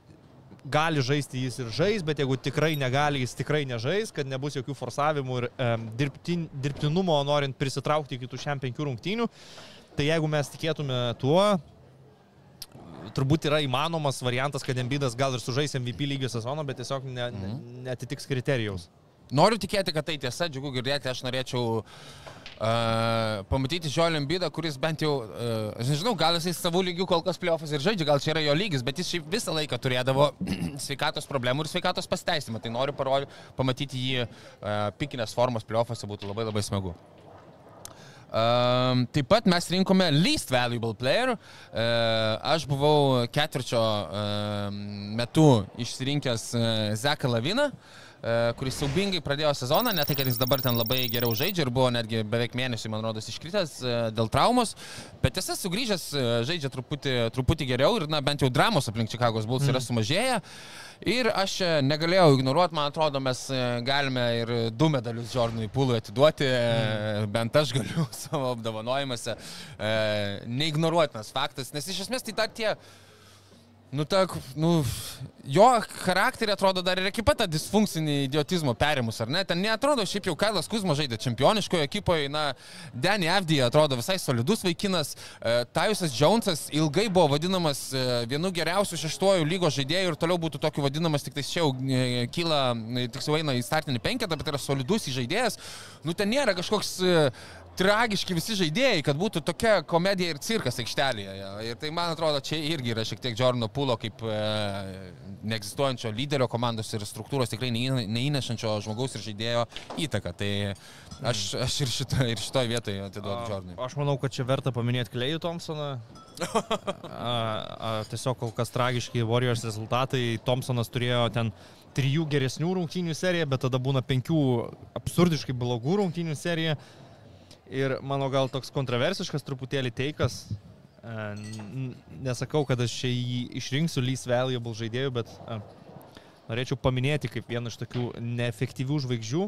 gali žaisti, jis ir žais, bet jeigu tikrai negali, jis tikrai nežais, kad nebus jokių forsavimų ir um, dirbtin, dirbtinumo norint prisitraukti iki tų šiam penkių rungtynių. Tai jeigu mes tikėtume tuo, turbūt yra įmanomas variantas, kad Embidas gal ir sužais MVP lygio sezoną, bet tiesiog ne, ne, Mhm. netitiks kriterijaus. Noriu tikėti, kad tai tiesa, džiugu girdėti, aš norėčiau uh, pamatyti Žiolį Embidą, kuris bent jau, uh, aš nežinau, gal jisai savų lygių kol kas pliofas ir žaidžia, gal čia yra jo lygis, bet jis šiaip visą laiką turėdavo sveikatos problemų ir sveikatos pasteisimą, tai noriu parodi, pamatyti jį uh, pikinės formos pliofose, būtų labai labai smagu. Um, taip pat mes rinkome least valuable player. Uh, aš buvau ketvirčio uh, metu išsirinkęs uh, Zeką Laviną, uh, kuris siaubingai pradėjo sezoną, ne tai, kad jis dabar ten labai geriau žaidžia ir buvo netgi beveik mėnesį, man rodos, iškritęs uh, dėl traumos, bet tiesa, sugrįžęs uh, žaidžia truputį, truputį geriau ir, na, bent jau dramos aplink Čikagos Bulls yra sumažėję. Ir aš e, negalėjau ignoruoti, man atrodo, mes e, galime ir du medalius Jordanui Pūlui atiduoti, mm. bent aš galiu savo apdovanojimuose. E, neignoruotinas faktas, nes iš esmės tai dar tie, nu, ta, nu, jo charakterį atrodo dar ir ekipa tą disfunkcinį idiotizmo perimus, ar ne? Ten neatrodo, šiaip jau Kailas Kuzma žaidė čempioniškoje ekipoje, na, Danny Avdija atrodo visai solidus vaikinas, e, Tajusas Jonesas ilgai buvo vadinamas e, vienu geriausių šeštuoju lygos žaidėjų ir toliau būtų tokiu vadinamas, tik tai čia jau e, kyla, e, tiksliau eina į startinį penketą, bet yra solidus žaidėjas. Nu, ten nėra kažkoks e, tragiški visi žaidėjai, kad būtų tokia komedija ir cirkas aikštelėje. Ir tai, man atrodo, čia irgi yra šiek tiek Jordano Pulo kaip e, neegzistuojančio lyderio komandos ir struktūros tikrai neįne- neįnešančio žmogaus ir žaidėjo įtaką. Tai aš, aš ir, šito, ir šitoje vietoje atiduodu Jordanui. Aš manau, kad čia verta paminėti Klejų Thompsoną. A, a, tiesiog kol kas tragiški Warriors rezultatai. Thompsonas turėjo ten trijų geresnių rungtynių seriją, bet tada būna penkių absurdiškai blogų rungtynių serija. Ir mano gal toks kontroversiškas truputėlį teikas. E, Nesakau, kad aš čia jį išrinksiu least valuable žaidėjų, bet a, norėčiau paminėti kaip vieną iš tokių neefektyvių žvaigždžių.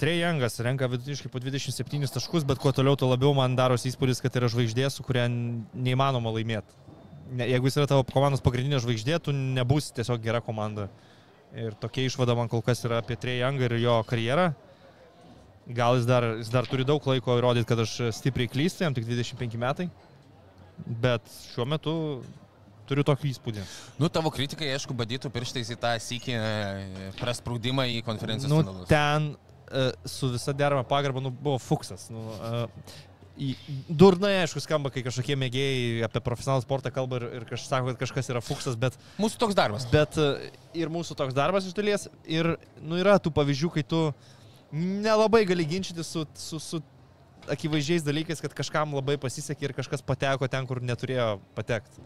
Trejangas renka vidutiniškai po 27 taškus, bet kuo toliau, tuo labiau man darosi įspūdis, kad yra žvaigždė, su kuria neįmanoma laimėti. Ne, jeigu jis yra tavo komandos pagrindinė žvaigždė, tu nebūsi tiesiog gera komanda. Ir tokia išvada man kol kas yra apie Trejangą ir jo karjerą. Gal jis dar, jis dar turi daug laiko įrodyti, kad aš stipriai klystu, jam tik 25 metai. Bet šiuo metu turiu tokį įspūdį. Nu, tavo kritikai, aišku, badytų pirštais į tą sykį e, prasprūdimą į konferencijos Nu, finalus. ten e, su visa derama pagarba, nu, buvo fuksas. Nu, e, Durnai, aišku, skamba, kai kažkokie mėgėjai apie profesionalų sportą kalba ir, ir kažkas sako, kad kažkas yra fuksas, bet, Mūsų toks darbas. bet ir mūsų toks darbas iš dalies. Ir nu, yra tų pavyzdžių, kai tu nelabai gali ginčyti su, su, su akivaizdžiais dalykais, kad kažkam labai pasisekė ir kažkas pateko ten, kur neturėjo patekti.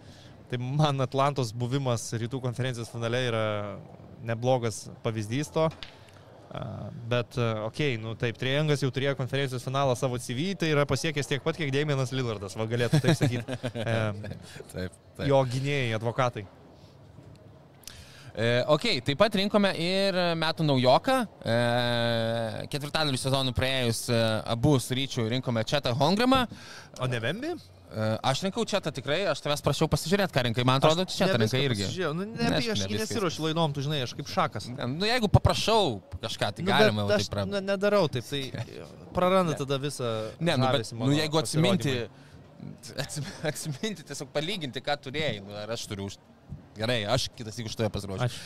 Tai man Atlantos buvimas rytų konferencijos finale yra neblogas pavyzdys to. Bet, okei, okay, nu taip, Triangas jau turėjo konferencijos finalą savo CV, tai yra pasiekęs tiek pat, kiek Damienas Lillardas, va galėtų taip sakyti. Taip, taip. jo gynėjai, advokatai. E, ok, taip pat rinkome ir metų naujoką. E, ketvirtadalių sezonų praėjus e, abu su ryčiu rinkome Četą Hongramą. O ne Vembi? E, aš rinkau Četą tikrai, aš tavęs prašiau pasižiūrėti, ką rinkai. Man atrodo, Četą rinkai irgi. Nu, ne, Ne, ne, aš ne nesiruošiu laidom, tu žinai, aš kaip šakas. Nu, jeigu paprašau kažką, tai Nu, galima aš taip praeiti. ne, nedarau taip, tai praranda tada visą... Ne, nu, bet, nu, jeigu atsiminti, atsiminti, tiesiog palyginti, ką turėjai, nu, ar aš turiu už... Gerai, aš kitas už tave pasiruošiu. Aš,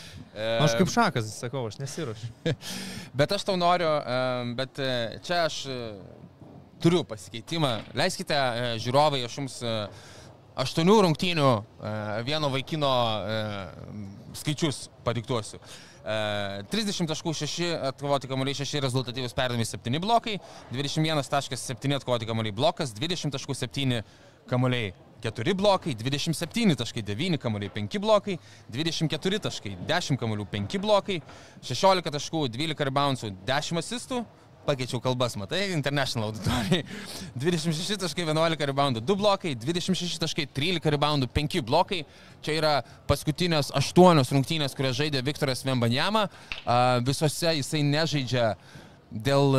aš kaip šakas, sakau, aš nesiruošiu. Bet aš tau noriu, bet e, čia aš e, turiu pasikeitimą. Leiskite, e, žiūrovai, aš jums aštuonių rungtynių vieno vaikino skaičius padiktuosiu. E, 30.6 atkovoti kamuoliai, 6 rezultatyvus perdami 7 blokai, 21.7 atkovoti kamuoliai blokas, 20.7 kamuoliai 4 blokai, 27.9 kamuoliai 5 blokai, 24 taškai 10 kamuolių 5 blokai, 16 taškų 12 reboundsų 10 asistų, pakeičiau kalbas, matai, international auditorijai, 26 taškai 11 reboundų 2 blokai, 26 taškai 13 reboundų 5 blokai, čia yra paskutinės 8 rungtynės, kurias žaidė Viktoras Vembanjama, visose jisai nežaidžia dėl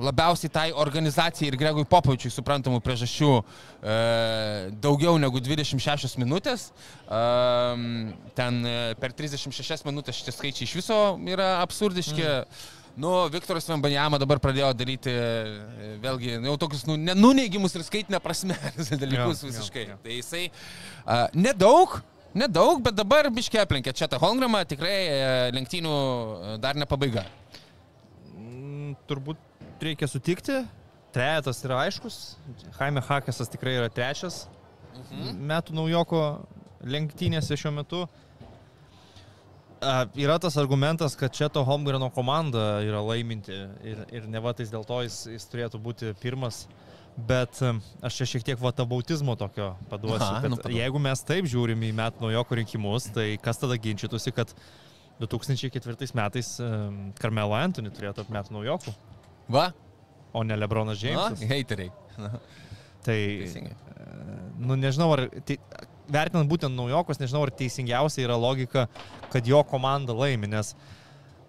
labiausiai tai organizacijai ir Gregui Popovičiui suprantamų priežasčių e, daugiau negu 26 minutės. E, ten e, per 36 minutės šitie skaičiai iš viso yra absurdiški. Mm. Nu, Viktoras Vembanjama dabar pradėjo daryti e, vėlgi jau tokius nu, nenuneigimus ir skaitinę prasme dalykus Jo, jo, visiškai. jo. Tai jisai a, nedaug, nedaug, bet dabar biškiai aplenkė čia tą Hongramą, tikrai lenktynių dar ne pabaiga. Turbūt reikia sutikti. Trejetas yra aiškus. Jaime Hakesas tikrai yra trečias Mhm. metų naujoko lenktynėse šiuo metu. A, yra tas argumentas, kad čia to Holmgreno komanda yra laiminti ir, ir ne va tais dėl to jis, jis turėtų būti pirmas. Bet aš čia šiek tiek vatabautizmo tokio paduosiu. Aha, nu, paduok. jeigu mes taip žiūrim į metų naujoko rinkimus, tai kas tada ginčytųsi, kad 2004 metais Carmelo Anthony turėjo tapti metų naujokų, Va, o ne Lebronas Na, Džeimsas. heiteriai. Tai, Teisingai. nu nežinau, ar tai, vertinant būtent naujokos, nežinau, ar teisingiausia yra logika, kad jo komanda laimi, nes,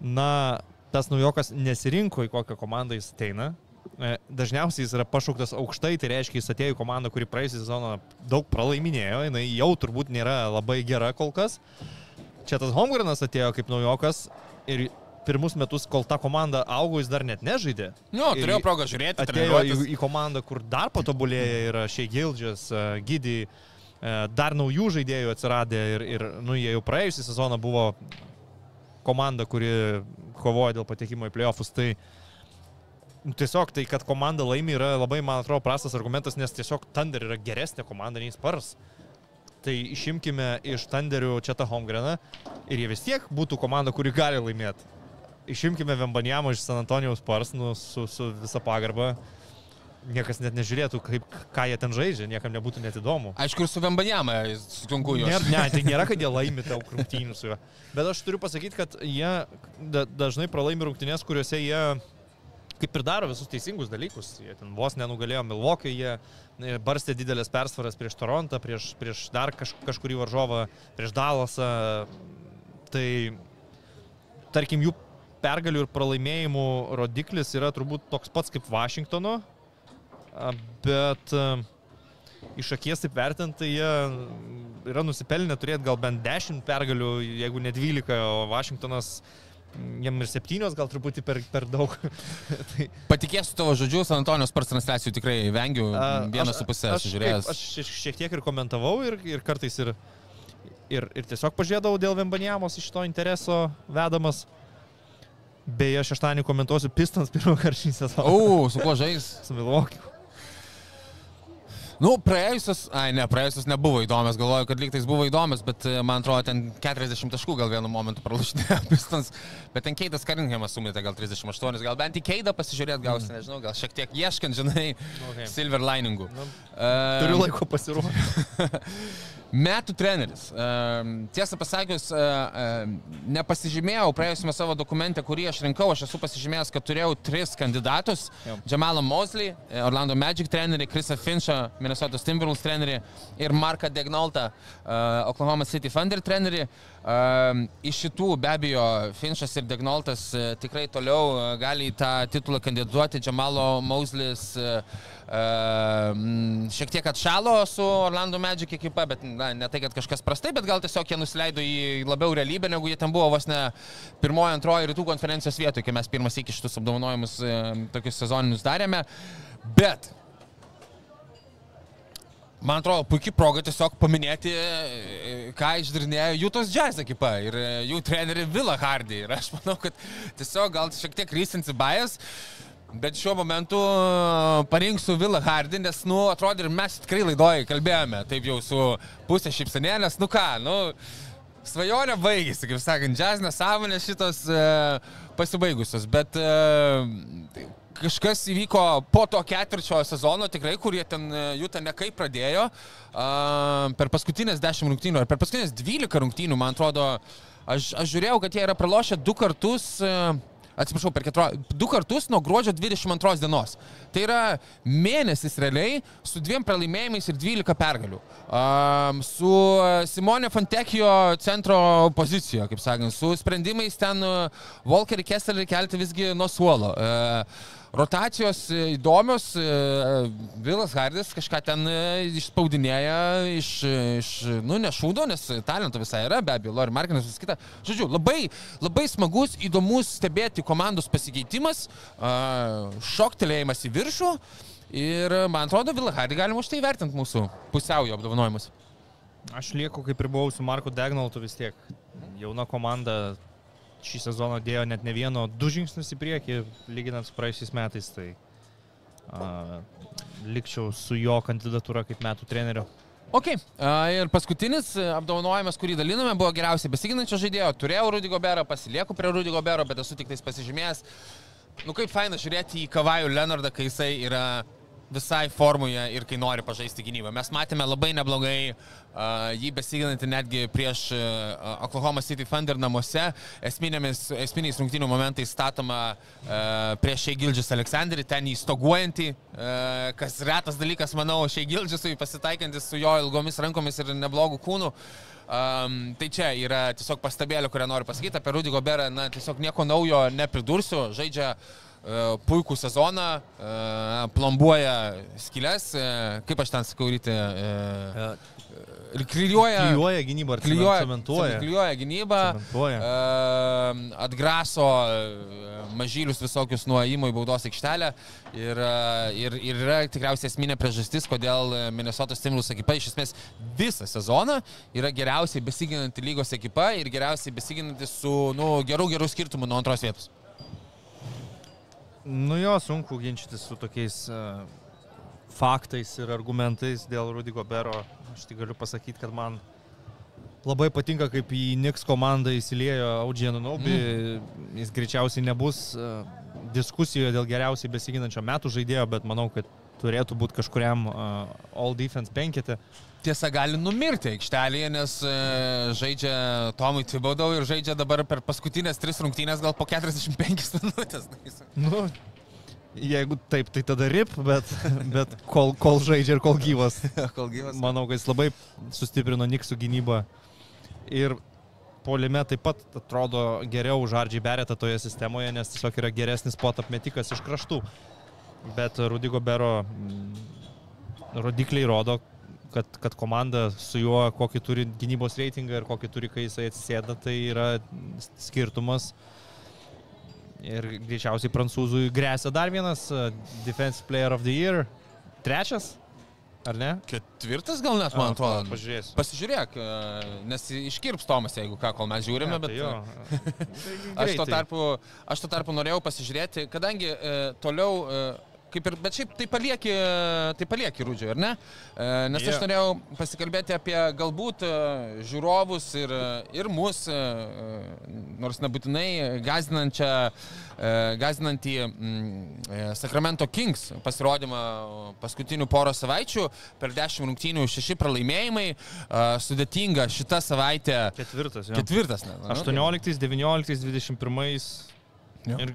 na, tas naujokas nesirinko į kokią komandą jis ateina. E, Dažniausiai jis yra pašauktas aukštai, tai reiškia, jis atėjo į komandą, kuri praėjusią sezoną daug pralaiminėjo, jinai jau turbūt nėra labai gera kol kas. Čia tas Homgrenas atėjo kaip naujokas ir pirmus metus, kol ta komanda augo, jis dar net nežaidė. Nu, turėjau progą žiūrėti, Atėjo į, į komandą, kur dar patobulėja yra Šei Gildžas, Gidį, dar naujų žaidėjų atsiradė ir, ir nu, jie jau praėjusią sezoną buvo komanda, kuri kovoja dėl patekimo į playoffus. Tai nu, tiesiog tai, kad komanda laimi, yra labai, man atrodo, prastas argumentas, nes tiesiog Thunder yra geresnė komanda nei Spars. Tai išimkime iš Thunderių čia tą Homgreną ir jie vis tiek būtų komanda, kuri gali laimėti. Išimkime Vembanjamą iš San Antonijaus Spars nu, su, su visa pagarba. Niekas net nežiūrėtų, kaip, ką jie ten žaidžia, niekam nebūtų net įdomu. Aišku, ir su Vembanjama sunku juos. Ne, ne, tai nėra, kad jie laimi daug rungtynių su juo. Bet aš turiu pasakyti, kad jie da, dažnai pralaimi rungtynės, kuriuose jie kaip ir daro visus teisingus dalykus. Jie ten vos nenugalėjo Milvokio, jie e, barstė didelės persvaras prieš Torontą, prieš, prieš dar kaž, kažkurį varžovą, prieš Dalasą. Tai tarkim jų pergalių ir pralaimėjimų rodiklis yra turbūt toks pats kaip Vašingtono, bet iš akies taip vertinant, tai jie yra nusipelnę turėti gal bent 10 pergalių, jeigu ne 12, o Vašingtonas jam ir 7 gal truputį per, per daug. tai, Patikėsiu tavo žodžiu, San Antonijos spars transliacijų tikrai vengiu. Vieną aš- su pusė aš žiūrėjęs. Aš šiek- šiek tiek ir komentavau ir, ir kartais ir, ir, ir tiesiog pažiūrėdavau dėl Vembanjamos iš to intereso vedamas. Beje, šeštadienį komentuosiu Pistons pirmą kartą šį sezoną. O, su kuo žais? Su Milwaukee. Nu, praėjusios, ai ne, praėjusios nebuvo įdomios, galvoju, kad lygtais buvo įdomios, bet e, man atrodo, ten 40 taškų gal vienu momentu pralašinėjo Pistons, bet ten Keitas Karinghamas sumetė gal 38, gal bent į Keidą pasižiūrėt gausi, nežinau, gal šiek tiek ieškant, žinai, Okay. silver liningų. Nu, Ehm, Turiu laiko pasiruošti. Metų treneris. Tiesą pasakius, e, e, nepasižymėjau praėjusiame savo dokumente, kurį aš rinkau. Aš esu pasižymėjęs, kad turėjau tris kandidatus. Jo. Jamalą Mosley, e, Orlando Magic trenerį, Chrisą Finchą, Minnesota Timberwolves trenerį ir Marką Degnoltą, Oklahoma City Thunder trenerį. Ehm, Iš šitų be abejo Finchas ir Degnoltas e, tikrai toliau e, gali į tą titulą kandidatuoti. Jamalo Mosleys e, Ehm, šiek tiek atšalo su Orlando Magic ekipa, bet na, ne tai, kad kažkas prastai, bet gal tiesiog jie nusileido į labiau realybę, negu jie ten buvo vos ne pirmojo, antrojo rytų konferencijos vietoje, kai mes pirmas iki šitus apdovanojimus tokius sezoninius darėme. Bet Man atrodo, puikiai proga tiesiog paminėti, e, ką išdarinėjo Jūtos Jazz ekipa ir e, jų trenerį Vila Hardy. Ir aš manau, kad tiesiog gal šiek tiek rysinsi bajas, bet šiuo momentu e, parinksiu Vila Hardy, nes, nu, atrodo, ir mes tikrai laidoje kalbėjome, taip jau su pusė šipsenėlės, nu ką, nu, svajonė baigėsi, kaip sakant, Jazz nesąmonės šitos e, pasibaigusios, bet e, kažkas įvyko po to ketvirčio sezono tikrai, kurie ten e, jų ten nekai pradėjo. Per paskutinės 10 rungtynių, ar per paskutinės 12 rungtynių, man atrodo, aš, aš žiūrėjau, kad jie yra pralošę du kartus. Uh, Atsiprašau, per keturo, du kartus nuo gruodžio 22 dienos. Tai yra mėnesis realiai su dviem pralaimėjimais ir 12 pergalių. Um, su Simone Fontekio centro pozicijoje, kaip sakant, su sprendimais ten uh, Volkerį Kesselį kelti visgi nuo suolo. Uh, Rotacijos e, įdomios, e, Vilas Hardis kažką ten e, išspaudinėja iš, iš nu, ne šūdo, nes talento visai yra, be abejo, Lori Markinas vis kita. Žodžiu, labai, labai smagus, įdomus stebėti komandos pasikeitimas, šoktelėjimas į viršų ir man atrodo, Vila Hardi galima už tai vertinti mūsų pusiaujo apdovanojimus. Aš lieku kaip ir buvau su Marku Degnaltu vis tiek. Jauna komanda šį sezoną dėjo net ne vieno, du žingsnius į priekį, lyginant su praėjusiais metais. Tai a, likčiau su jo kandidatūra kaip metų treneriu. Ok, a, ir paskutinis apdovanojimas, kurį daliname, buvo geriausiai besiginančio žaidėjo. Turėjau Rudy Goberą, pasilieku prie Rudy Gobero, bet esu tik tais pasižymėjęs. Nu kaip faina žiūrėti į Kavajų Leonardą, kai jisai yra visai formoje ir kai nori pažaisti gynybą. Mes matėme labai neblogai uh, jį besiginantį netgi prieš uh, Oklahoma City Thunder namuose. Esminėmis, esminiais rungtynių momentais statoma uh, prieš Šeigildžius Aleksandrį, ten jį stoguojantį, uh, kas retas dalykas, manau, Šeigildžiusui pasitaikantis su jo ilgomis rankomis ir neblogų kūnų. Um, tai čia yra tiesiog pastabėlė, kurią noriu pasakyti apie Rudy Goberą. Na, tiesiog nieko naujo nepridursiu. Žaidžia uh, puikų sezoną, uh, plombuoja skilės, uh, kaip aš ten sakau, ir klyjuoja. Klyjuoja gynybą ar Klyjuoja, cementuoja. klyjuoja gynybą, Cementuoja. atgraso mažylius visokius nuo įmo į baudos aikštelę ir, ir, ir yra tikriausiai esminė priežastis, kodėl Minnesotos Timberwolves ekipa iš esmės visą sezoną yra geriausiai besiginanti lygos ekipa ir geriausiai besiginanti su nu, gerų, gerų skirtumų nuo antros vietos. Nu jo, sunku ginčytis su tokiais uh, faktais ir argumentais dėl Rudy Gobero. Aš tik galiu pasakyti, kad man labai patinka, kaip į Niks komandą įsiliejo Audžienų Naubi. Mm. Jis greičiausiai nebus uh, diskusijoje dėl geriausiai besiginančio metų žaidėjo, bet manau, kad turėtų būti kažkuriam uh, All Defense penketė. Tiesa, gali numirti aikštelėje, nes e, žaidžia Tomui Tibodau ir žaidžia dabar per paskutinės tris rungtynės gal po 45 minutės. Nu, jeigu taip, tai tada rip, bet, bet kol, kol žaidžia ir kol gyvas. Kol gyvas. Manau, kad jis labai sustiprino Niksų gynybą. Ir polime taip pat atrodo geriau už Ardžiai Beretą toje sistemoje, nes tiesiog yra geresnis pot apmetikas iš kraštų. Bet Rudy Gobero mm, rodikliai rodo, kad, kad komanda su juo, kokį turi gynybos reitingą ir kokį turi, kai jisai atsisėda, tai yra skirtumas. Ir greičiausiai prancūzui grėsia dar vienas uh, Defense Player of the Year. Trečias? ar ne? Ketvirtas gal net, man atrodo. Pažiūrėsiu. Pasižiūrėk, e, nes iškirps Tomas, jeigu ką, kol mes žiūrime, bet... tai jo. Aš tuo, tarpu, aš tuo tarpu norėjau pasižiūrėti, kadangi e, toliau, e, kaip ir, bet šiaip tai palieki, tai palieki rūdžio, ar ne? E, nes Jo. aš norėjau pasikalbėti apie galbūt e, žiūrovus ir, ir mus, e, e, nors nebūtinai gazdinančią, e, gazdinantį mm, e, Sacramento Kings pasirodymą paskutinių poro savaičių, per 10 rungtynių 6 pralaimėjimai, e, sudėtinga šita savaitė. Ketvirtas, jo. Ketvirtas, ne? nu, 18, 19, 21 Jo. ir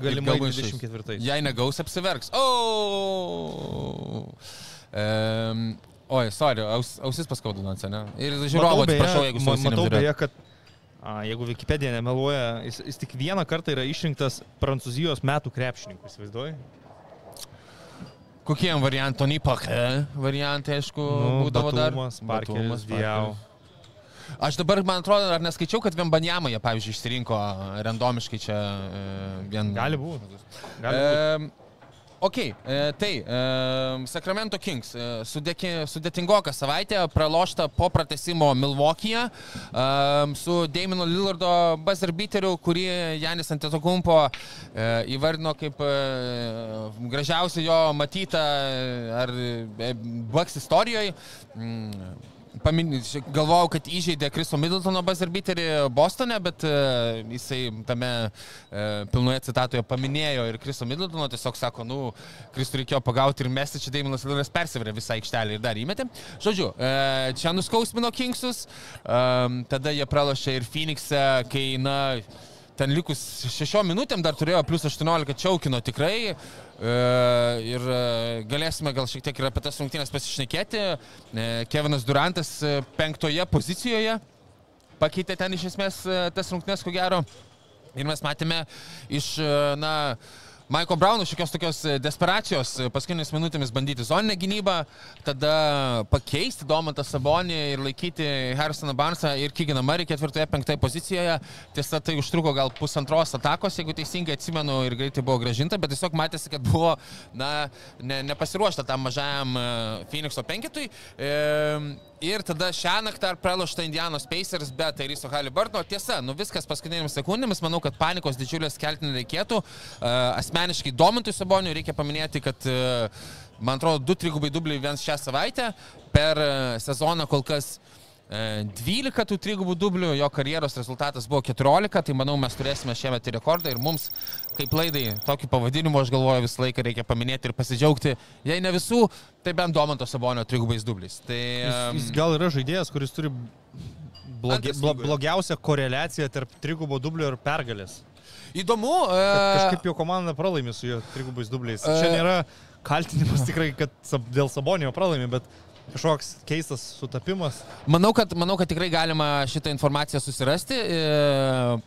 galimai galbūt šis. 24. Jei negaus, apsiverks. O. Um, oi, sorry, aus, ausis paskaudu, ne? Ir žiūrovų, atsiprašau, jeigu ma- su ausinėm Matau beje, kad a, jeigu Wikipedia nemeluoja, jis, jis tik vieną kartą yra išrinktas Prancūzijos metų krepšininkų, įsivaizduoji? Kokie jam variantai? Tony Parker variantai, aišku, Nu, būdavo dar. Batumas, Parkeris, Batumas, Diau. Aš dabar, man atrodo, ar neskaičiau, kad Vembanjamą jie, pavyzdžiui, išsirinko randomiškai čia e, vien. Gali būti. Gali būt. E, Ok, e, tai e, Sacramento Kings. E, sudėki, sudėtingoka savaitė, pralošta po pratesimo Milwaukee'e e, su Damino Lillardo buzzer beateriu, kurį Janis Antetokumpo e, įvardino kaip e, gražiausia jo matyta ar e, Bucks istorijoje. Mm, Pamin, galvojau, kad įžeidė Kriso Middletono buzzer beaterį Bostone, bet uh, jisai tame uh, pilnoje citatoje paminėjo ir Kriso Middletono, tiesiog sako, nu, Kristų reikėjo pagauti ir mesti, čia Daimonas Lillas persiverė visą aikštelę ir dar įmetė. Žodžiu, uh, čia nuskausmino Kingsus, tada jie pralošė ir Phoenix'e, kai, na, ten likus šešiom minutėm dar turėjo plus 18 čiaukino tikrai. E, Ir e, galėsime gal šiek tiek ir apie tas rungtynės pasišnekėti. E, Kevinas Durantas penktoje pozicijoje pakeitė ten iš esmės tas rungtynės, ko gero. Ir mes matėme iš, na, Maiko Brauno šiokios tokios e, desperacijos e, paskutinėmis minutėmis bandyti zoninę gynybą, tada pakeisti Domantą Sabonį ir laikyti Harrisoną Barnesą ir Kiginą Marį ketvirtoje, penktoje pozicijoje. Tiesa, tai užtruko gal pusantros atakos, jeigu teisingai atsimenu ir greitai buvo gražinta, bet tiesiog matėsi, kad buvo na, ne, nepasiruošta tam mažajam e, Phoenix'o penketui. E, Ir tada šią naktį dar pralošta Indianos Pacers be Tairiso Halibarto. Tiesa, nu viskas paskutinėmis sekundėmis, manau, kad panikos didžiulės kelti nereikėtų. Uh, asmeniškai domintui Saboniui reikia paminėti, kad, uh, man atrodo, du trigubai dubliai vien šią savaitę. Per uh, sezoną kol kas uh, 12 tų trigubų dublių, jo karjeros rezultatas buvo 14, tai manau mes turėsime šiemet ir rekordą ir mums, kaip laidai, tokį pavadinimą, aš galvoju, visą laiką reikia paminėti ir pasidžiaugti. Jei ne visų, tai bent Domanto Sabonio trigubais dubliais. Tai, Jis, um, jis gal yra žaidėjas, kuris turi blogi, blo, blogiausią koreliaciją tarp trigubo dublio ir pergalės. Įdomu. Uh, kažkaip jo komanda pralaimi su jo trigubais dubliais. E. Čia nėra kaltinimas tikrai, kad dėl Sabonio pralaimi, bet kažkoks keistas sutapimas. Manau kad, manau, kad tikrai galima šitą informaciją susirasti. E,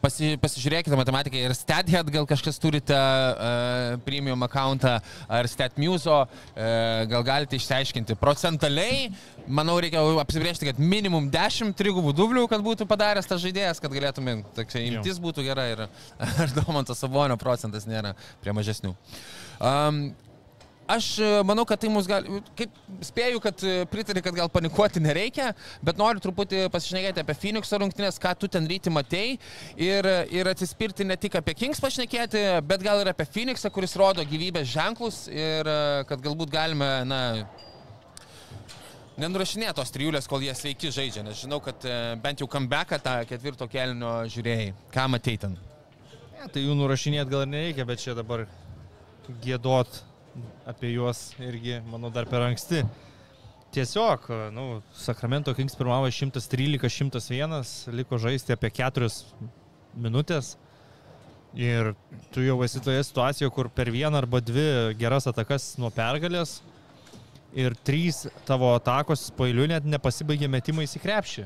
Pasi, pasižiūrėkite matematiką ir StatHead, gal kažkas turite uh, premium accountą ar StatMuso, uh, gal galite išsiaiškinti. Procentaliai, manau, reikia apsibriežti, kad minimum 10 trigubų dublių, kad būtų padaręs tas žaidėjas, kad galėtume, tokia imtis būtų gera ir ar Domantas Sabonio procentas nėra prie mažesnių. Um, Aš e, manau, kad tai mus gali, kaip spėju, kad e, pritari, kad gal panikuoti nereikia, bet noriu truputį pasišnekėti apie Phoenix'o rungtynės, ką tu ten ryti matei ir, ir atsispirti ne tik apie Kings pašnekėti, bet gal ir apie Phoenix'ą, kuris rodo gyvybės ženklus ir e, kad galbūt galime, na, nenurašinėti tos trijulės, kol jie sveiki žaidžia, nes žinau, kad bent jau comebacką tą ketvirto kelnio žiūrėjai. Ką matei ten? Ne, tai jų nurašinėti gal ir nereikia, bet čia dabar gėdot apie juos irgi, manau, dar per anksti. Tiesiog, nu, Sacramento Kings pirmavo 113-101, liko žaisti apie 4 minutės. Ir tu jau esi toje situacijoje, kur per vieną arba dvi geras atakas nuo pergalės ir trys tavo atakos pailiu net nepasibaigė metimais į krepšį.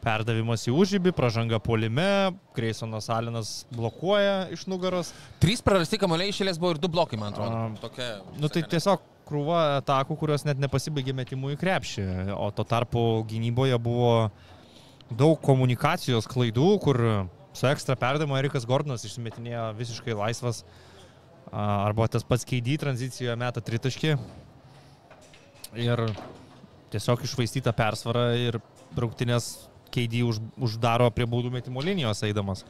Perdavimas į užžybį, pražanga polime, Graysonas Alinas blokuoja iš nugaros. Trys prarasti kamuoliai išėlės buvo ir du blokai, man atrodo. Am, Tokia, Nu tai tiesiog krūva atakų, kurios net nepasibaigė metimų į krepšį. O tuo tarpu gynyboje buvo daug komunikacijos klaidų, kur su ekstra perdavimu Erikas Gordonas išsimetinėjo visiškai laisvas. A, Arba tas pats keidį tranzicijoje meta tritaškį. Ir tiesiog išvaistyta persvara ir rungtynės keidį už, uždaro prie baudų metimo linijos eidamas.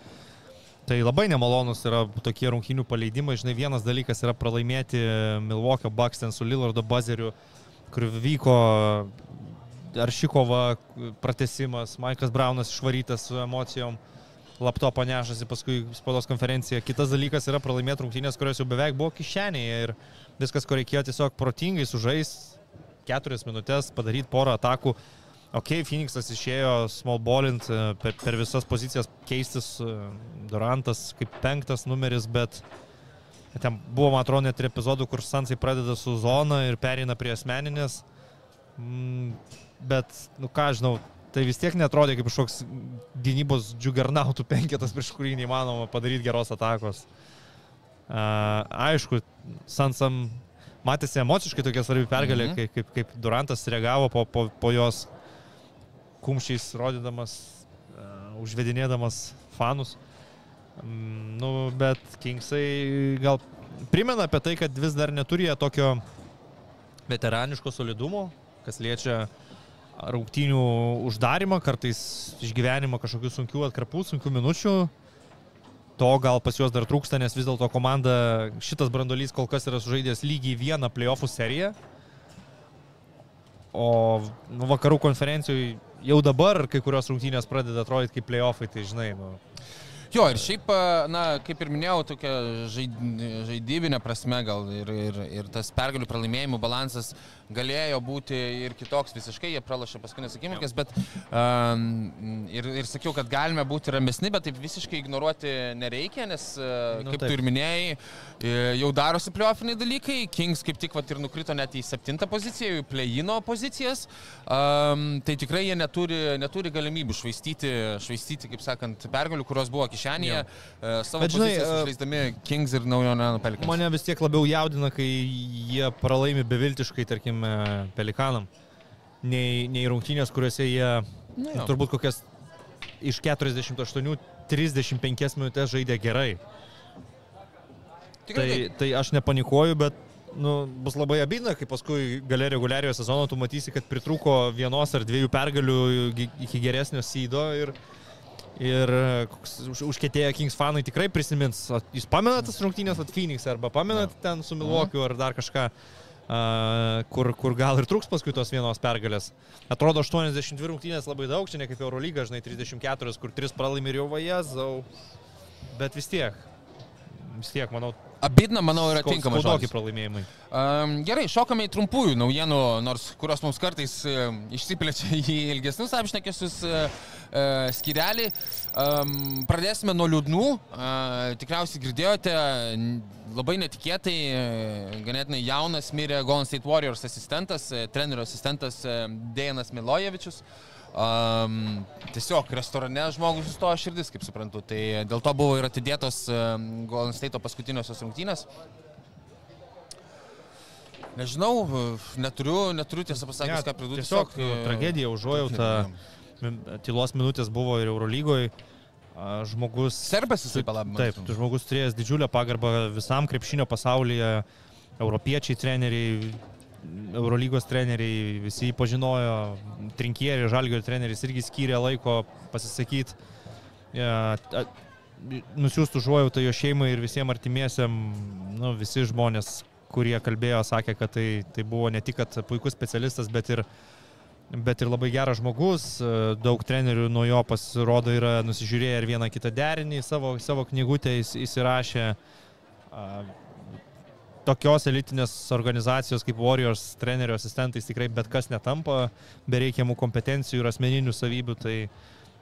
Tai labai nemalonus yra tokie rungtynių paleidimai. Žinai, vienas dalykas yra pralaimėti Milwaukee Bucks ten su Lillardo Bazeriu, kur vyko Aršikova pratesimas, Maikas Braunas išvarytas su emocijom, laptopą nešasi paskui spaudos konferenciją. Kitas dalykas yra pralaimėti rungtynės, kurios jau beveik buvo kišenėje ir viskas, ko reikėjo tiesiog protingai sužais, keturias minutės padaryti porą atakų. Ok, Phoenixas išėjo small ballint e, per, per visas pozicijas keistis, e, Durantas kaip penktas numeris, bet ten buvo, man atrodo, net ir epizodų, kur Sansai pradeda su zona ir pereina prie asmeninės. Mm, bet, nu ką žinau, tai vis tiek netrodė kaip kažkoks gynybos džiugernautų penketas, prieš kurį neįmanoma padaryti geros atakos. Uh, aišku, Sansam matėsi emociškai tokia svarbi pergalė, Mhm. kaip, kaip, kaip Durantas reagavo po, po, po jos kumščiais rodydamas, uh, užvedinėdamas fanus. Mm, nu, bet Kingsai gal primena apie tai, kad vis dar neturi tokio veteraniško solidumo, kas liečia rungtynių uždarimą, kartais išgyvenimą kažkokių sunkių atkarpų, sunkių minučių. To gal pas juos dar trūksta, nes vis dėlto komanda, šitas brandolys kol kas yra sužaidęs lygiai vieną playoffų seriją. O vakarų konferencijoje jau dabar kai kurios rungtynės pradeda atrodyti kaip playoffai, tai žinai, nu, Jo, ir šiaip, a, na, kaip ir minėjau, tokia žaid, žaidybinė prasme gal ir, ir, ir tas pergalių pralaimėjimų balansas galėjo būti ir kitoks visiškai, jie pralašė paskutinės akimirkas, bet um, ir, ir sakiau, kad galime būti ramesni, bet taip visiškai ignoruoti nereikia, nes, Nu, nu, kaip taip. tu ir minėjai, e, jau darosi pliofiniai dalykai, Kings kaip tik vat, ir nukrito net į septintą poziciją, į plejino pozicijas, um, tai tikrai jie neturi, neturi galimybių švaistyti, švaistyti, kaip sakant, pergalių, kurios buvo kišenėje, e, savo Bet žinai, pozicijas e, išleisdami Kings ir naujo Pelikans. Mane vis tiek labiau jaudina, kai jie pralaimi beviltiškai, tarkim, e, pelikanam, nei, nei rungtynės, kuriuose jie Nu jo. turbūt kokias iš 48 35 minutės žaidė gerai. Tikrai Tai, tai aš nepanikuoju, bet nu, bus labai abina, kai paskui gale reguliariojo sezono tu matysi, kad pritruko vienos ar dviejų pergalių iki geresnio sydo ir, ir koks už- užkėtėję Kings fanai tikrai prisimins. O Jūs pamenat tas rungtynės at Phoenix arba pamenat ten su Milwaukee ar dar kažką, a, kur, kur gal ir truks paskui tos vienos pergalės. Atrodo 82 rungtynės labai daug, čia ne kaip Eurolyga, žinai, 34, kur 3 pralaimi ir jau vajazau. Bet vis tiek, vis tiek, manau, Abidna, manau, yra tinkamas žodis. pralaimėjimai. Um, gerai, šokame į trumpųjų naujienų, nors kurios mums kartais uh, išsiplečia į ilgesnius apšnekesius uh, uh, skirelį. Um, pradėsime nuo liūdnų. Uh, tikriausiai girdėjote, labai netikėtai, uh, ganėtinai jaunas mirė Golden State Warriors asistentas, uh, trenerio asistentas uh, Dejanas Milojevičius. Um, tiesiog restorane žmogus sustojo širdis, kaip suprantu. Tai dėl to buvo ir atidėtos um, Golden State paskutiniosios rungtynės. Nežinau, neturiu, neturiu tiesą pasakius, ką pridurti. Tiesiog e, tragedija, užuojauta. Tylos minutės buvo ir Eurolygoje. Žmogus. Serbas jisai palabino. Taip, žmogus turėjęs didžiulę pagarbą visam krepšinio pasaulyje, europiečiai treneriai, Eurolygos treneriai, visi jį pažinojo, trinkieriai, žalgio treneris irgi skyrė laiko pasisakyti, nusiųstų užuojautą jo šeimai ir visiems artimiesiam, nu, visi žmonės, kurie kalbėjo, sakė, kad tai, tai buvo ne tik puikus specialistas, bet ir bet ir labai geras žmogus, daug trenerių nuo jo pasirodo yra nusižiūrėję ir vieną kitą derinį, savo, savo knygutę įs- įsirašę. Tokios elitinės organizacijos kaip Warriors trenerio asistentais tikrai bet kas netampa be reikiamų kompetencijų ir asmeninių savybių. Tai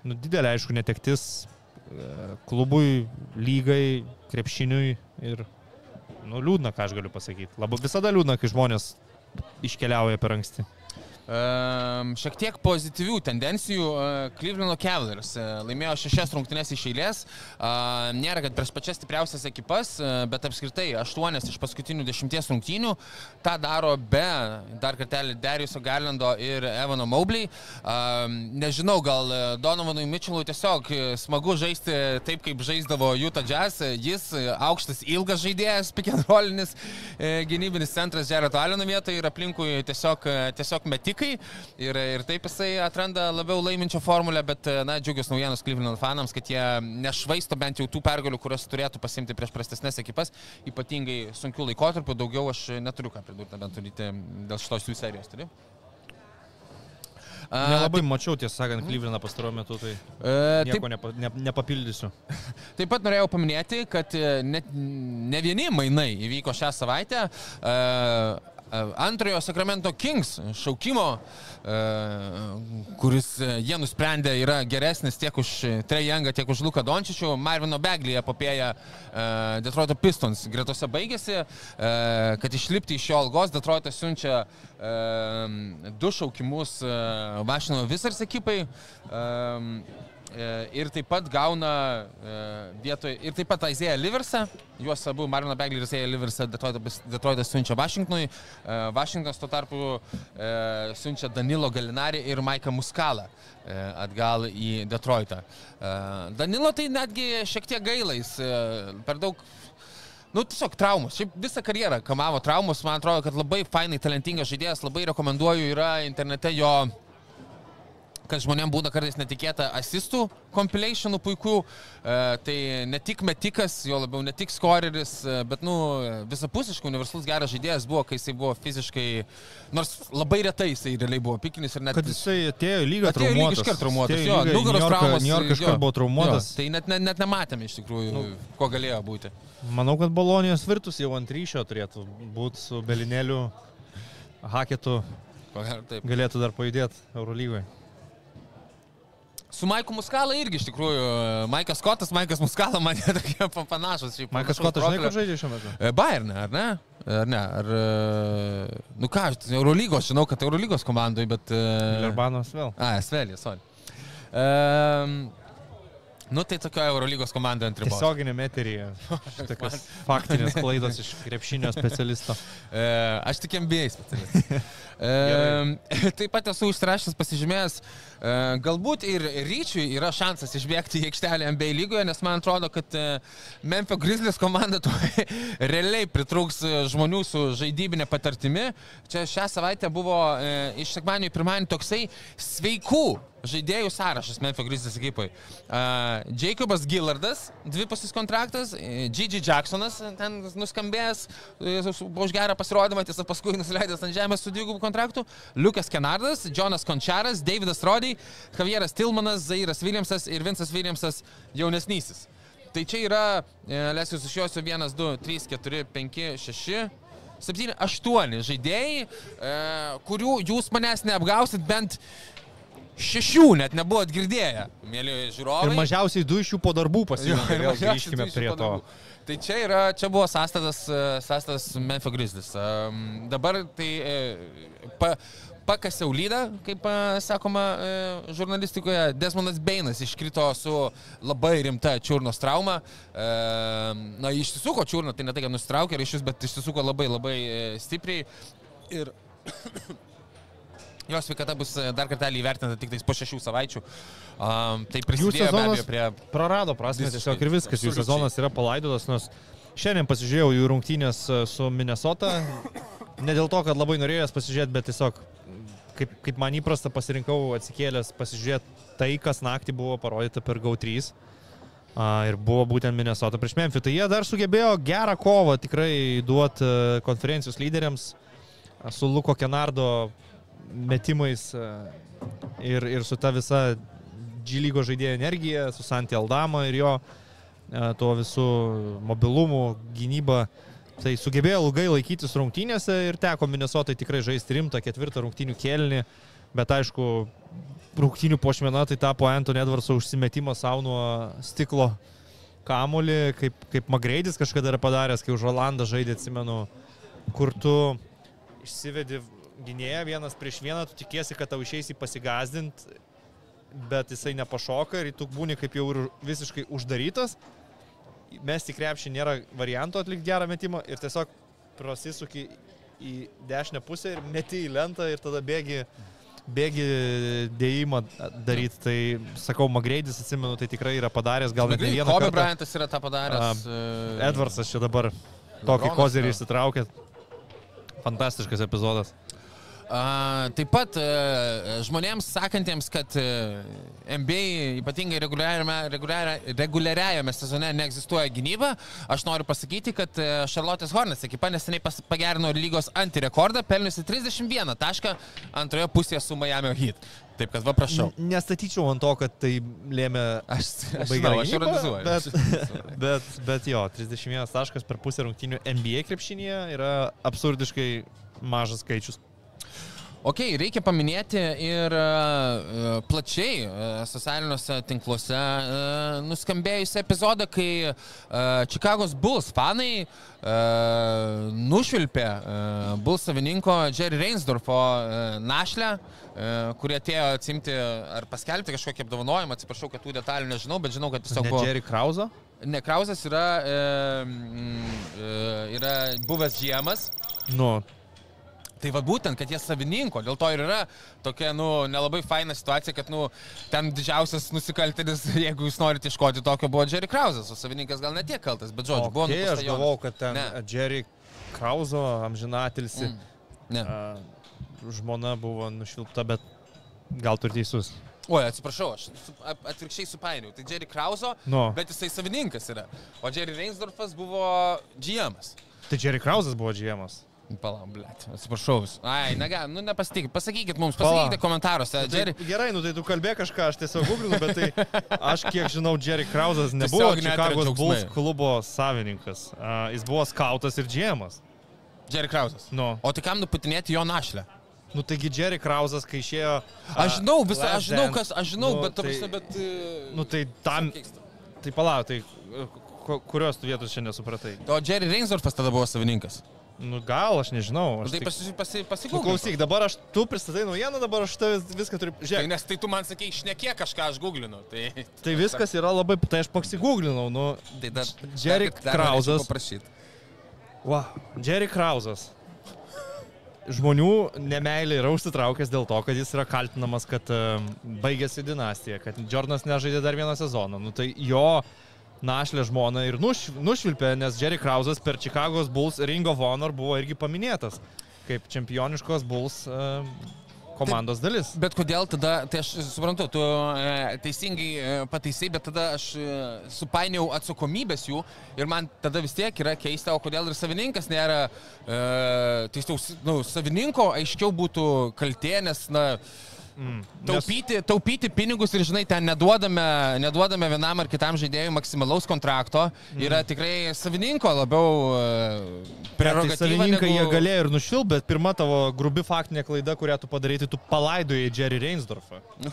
nu, didelė, aišku, netektis e, klubui, lygai, krepšiniui ir nu, liūdna, ką aš galiu pasakyti. Labai visada liūdna, kai žmonės iškeliauja per anksti. Ehm, šiek tiek pozityvių tendencijų. e, Clevelando Cavaliers e, laimėjo šešias rungtynes iš eilės. E, Nėra, kad prieš pačias stipriausias ekipas, e, bet apskritai aštuonias iš paskutinių dešimties rungtynių. Ta daro be dar kartelį Dariuso Garlando ir Evano Mobley. Ehm, Nežinau, gal Donovanui Mitchellui tiesiog smagu žaisti taip, kaip žaisdavo Utah Jazz. Jis aukštas, ilgas žaidėjas, pikenrolinis e, gynybinis centras Jared Alleno vietoje ir aplinkui tiesiog, tiesiog metikai. Ir, ir taip jisai atranda labiau laiminčio formulę, bet, na, džiugios naujienos Cleveland fanams, kad jie nešvaisto bent jau tų pergalių, kurias turėtų pasimti prieš prastesnės ekipas, ypatingai sunkių laikotarpių. Daugiau aš neturiu ką pridurti, bent turite dėl šitos jų serijos. Turi? A, Nelabai mačiau, tiesą sakant, Klyvliną pastaruoju metu, tai e, taip, nieko nepa, ne, nepapildysiu. Taip pat norėjau paminėti, kad e, net ne vieni mainai įvyko šią savaitę. E, Antrojo Sacramento Kings šaukimo, e, kuris e, jie nusprendė yra geresnis tiek už Trejangą, tiek už Luką Dončičių. Marvino Beglį epopėja e, Detroito Pistons gretose baigėsi, e, kad išlipti iš jo algos Detroitas siunčia e, du šaukimus e, Vašino Visars ekipai. E, Ir taip pat gauna e, vietoje, ir taip pat Aizėja Liversą, juos abu Marino Beglį ir Aizėja Liversą Detroitas, siunčia Vašingtonui, e, Vašingtonas tuo tarpu siunčia Danilo Galinarį ir Maiką Muskalą atgal į Detroitą. Danilo tai netgi šiek tiek gailais, per daug Nu, tiesiog traumos. Šiaip visą karjerą kamavo traumos. Man atrodo, kad labai fainai talentingas žaidėjas. Labai rekomenduoju, yra internete jo kad žmonėms būna kartais netikėta asistų compilationų puikių, e, tai ne tik metikas, jo labiau ne tik skoreris, e, bet, nu, visapusiškai universalus geras žaidėjas buvo, kai jisai buvo fiziškai, nors labai retai jisai realiai buvo pikinis ir net... Kad jisai atėjo lygą Atėjo lyg traumuotas. iškart traumuotas, Atėjo jo, nugaros traumos. New York iškart buvo traumuotas. Jo, tai net, net, net nematėme iš tikrųjų, nu, ko galėjo būti. Manau, kad Bolonijos virtus jau ant ryšio turėtų būti su Belinėliu, Haketu, galėtų dar pajudėti Eurolygoje. Su Maiku Muskala irgi iš tikrųjų, Maikas Skotas, Maikas Muskala man tokie pa- panašus. Maikas panašaus Kotas, žinai, kur žaidžia šiuo metu? E, Bayern, ar ne? Ar ne? Ar, e, nu ką, aš Eurolygos, žinau, kad Eurolygos komandai, bet... e, Lerbanos vėl. A, Svelė, sorry. Um, nu tai tokia Eurolygos komanda ant ribos. Tiesioginėme eteryje. Tokios faktinės klaidos iš krepšinio specialisto. E, aš tik MBA specialistas. e, taip pat esu užsirašęs pasižymėjęs, e, galbūt ir ryčiui yra šansas išbėgti į aikštelę MBA lygoje, nes man atrodo, kad e, Memphis Grizzlies komanda tuo realiai pritrūks e, žmonių su žaidybinė patirtimi. Čia šią savaitę buvo e, iš sekmadienio į pirmadienį toksai sveikų žaidėjų sąrašas Memphis Grizzlies ekipai. Uh, Jacobas Gillardas, dvipusis kontraktas, e, Gigi Jacksonas ten nuskambėjęs e, už gerą pasirodymą, tiesa paskui nusileidęs ant žemės su dvigubų kontraktų, Lukas Kenardas, Jonas Končaras, Davidas Roddy, Javieras Tilmanas, Zairas Williamsas ir Vincas Williamsas jaunesnysis. Tai čia yra, e, leisiu sušiosiu 1, 2, 3, 4, 5, 6. 7, 8 žaidėjai, kurių jūs manęs neapgausit bent šešių net nebuvot girdėję, mėly žiūrovai. Ir mažiausiai du iš jų po darbų pasijungė. Vėl grįžkime prie to. Tai čia, yra, čia buvo sąstatas, e, sąstatas Memphis Grizzlies. Dabar tai e, pa, pakasiau lydą, kaip e, sakoma žurnalistikoje. Desmondas Beinas iškrito su labai rimta čiurnos trauma. Na, išsisuko čiurną, tai ne tai, kad nustraukė ryšius, bet išsisuko labai labai stipriai. Ir jos sveikata bus e, dar kartelį įvertinta tik po šešių savaičių. Um, tai prisidėjo be abejo prie prarado prasme tiesiog ir viskas. Jų sezonas yra palaidotas, nors šiandien pasižiūrėjau jų rungtynės e, su Minnesota. Ne dėl to, kad labai norėjau jas pasižiūrėti, bet tiesiog, kaip, kaip man įprasta, pasirinkau atsikėlęs pasižiūrėti tai, kas naktį buvo parodyta per GAU3. A, ir buvo būtent Minnesota prieš Memphis. Tai jie dar sugebėjo gerą kovą tikrai duoti e, konferencijos lyderiams su Luko Kenardo metimais a, ir, ir su ta visa G lygo žaidėjo energija, su Santi Aldama ir jo e, tuo visų mobilumu, gynyba. Tai sugebėjo ilgai laikytis rungtynėse ir teko Minnesotai tikrai žaisti rimtą ketvirtą rungtynių kelnį, bet aišku, rungtynių pošmena tai tapo Antonio Edwardso užsimetimas savo nuo stiklo kamulį, kaip, kaip Magreidis kažkada yra padaręs, kai už Rolandą žaidė, atsimenu, kur tu išsivedi gynėją vienas prieš vieną, tu tikėsi, kad tau išeisi pasigazdinti, bet jisai nepašoka ir tu būni kaip jau ir visiškai uždarytas. Mes tik krepšį nėra varianto atlikti gerą metimą ir tiesiog prasisuki į dešinę pusę ir meti į lentą ir tada bėgi, bėgi dėjimą daryti. Tai sakau, Magreidis, atsimenu, tai tikrai yra padaręs gal net ne vieną Kobe. Bryantas yra tą padaręs. e, Edvardsas čia dabar tokį kozerį išsitraukė. Fantastiškas epizodas. A, taip pat e, žmonėms sakantiems, kad e, NBA ypatingai reguliariame, reguliaria- reguliariajame sezone neegzistuoja gynyba, aš noriu pasakyti, kad e, Charlotte's Hornets ekipa neseniai pagerino lygos antirekordą, pelniusi 31 tašką antroje pusėje su Miami Heat. Taip kad va prašau. N- Nestatyčiau ant to, kad tai lėmė Aš, aš, žinau, aš ironizuoju. Bet, bet, bet jo, 31 taškas per pusę rungtynių NBA krepšinėje yra absurdiškai mažas skaičius. Ok, reikia paminėti ir uh, plačiai uh, socialiniuose tinkluose uh, nuskambėjusią epizodą, kai Čikagos Bulls fanai nušvilpė Bulls savininko Jerry Reinsdorfo našlę, kurie atėjo atsimti ar paskelbti kažkokį apdovanojimą, atsiprašau, kad tų detalių nežinau, bet žinau, kad tiesiog buvo... Jerry Krauzo? Ne, Krausas yra, e, e, yra buvęs žiemas, Nu, Tai va būtent, kad jie savininko, dėl to ir yra tokia, nu, nelabai faina situacija, kad, nu, ten didžiausias nusikaltėlis, jeigu jūs norite iškoti tokio, buvo Jerry Krausas, o savininkas gal netiek kaltas, bet žodžiu, buvo okay, aš nupūsta Jonas. galvau, kad ten Ne. Jerry Krauzo amžinatilsi Mm. Ne. mm. žmona buvo nušvilpta, bet gal turi teisus. Oi, atsiprašau, aš su, atvirkščiai supainiau. Tai Jerry Krauso, Nu. bet jisai savininkas yra. O Jerry Reinsdorfas buvo GM'as. Tai Jerry Krauzas buvo džiemas. Palauk, blėt, atsiprašau. Ai, negalim, nu nepasitikit, pasakykit mums, pasakykite komentaruose. Tai, Jerry, gerai, nu tai tu kalbėk kažką, aš tiesiog googlinu, bet tai aš kiek žinau, Jerry Krauzas nebuvo Čikagos. Bulls klubo savininkas. Uh, jis buvo skautas ir džiemas. Jerry Krausas. Nu. O tai kam nuputinėti jo našlę? Nu taigi Jerry Krauzas, kai išėjo... Aš a, žinau, visą, aš žinau, kas, aš žinau, nu, bet, ta tai- prasme, bet... e, Nu tai tam... Tai palauk, tai e, ku- kurios tu vietos čia nesupratai? O Jerry Reinsdorfas tada buvo savininkas. Nu gal, aš nežinau. Nu, Aš tai tik... pasi, pasi, Nu, pasigūk. klausyk, dabar aš, tu pristatai naujieną, dabar aš tavęs viską turiu... Tai, Žiūrėk, nes tai tu man sakei, šnekėk kažką, aš googlinu. Tai, tai viskas yra labai... Tai aš pasigūglinau, nu... tai dar, Jerry Krausas. Paprašyti. Wow. Jerry Krauzas. Žmonių nemailė yra užsitraukęs dėl to, kad jis yra kaltinamas, kad um, baigėsi dinastija, kad Jordanas nežaidė dar vieną sezoną. Nu, tai jo našlė žmona ir nuš, nušvilpė, nes Jerry Krauzas per Chicago's Bulls Ring of Honor buvo irgi paminėtas kaip čempioniškos Bulls um, komandos dalis. Bet kodėl tada, tai aš suprantu, tu e, teisingai e, pataisai, bet tada aš e, supainiau atsakomybės jų ir man tada vis tiek yra keista, o kodėl ir savininkas nėra, e, tiesiog, nu, savininko aiškiau būtų kaltė, nes, na, Mm. Taupyti, taupyti pinigus ir, žinai, ten neduodame, neduodame vienam ar kitam žaidėjui maksimalaus kontrakto. Mm. Yra tikrai savininko labiau e, Tai prerogatyva. savininkai negu... jie galėjo ir nušvilpti, bet pirma tavo grubi faktinė klaida, kurią tu padarai, tai tu palaidojai Jerry Reinsdorfą. Nu.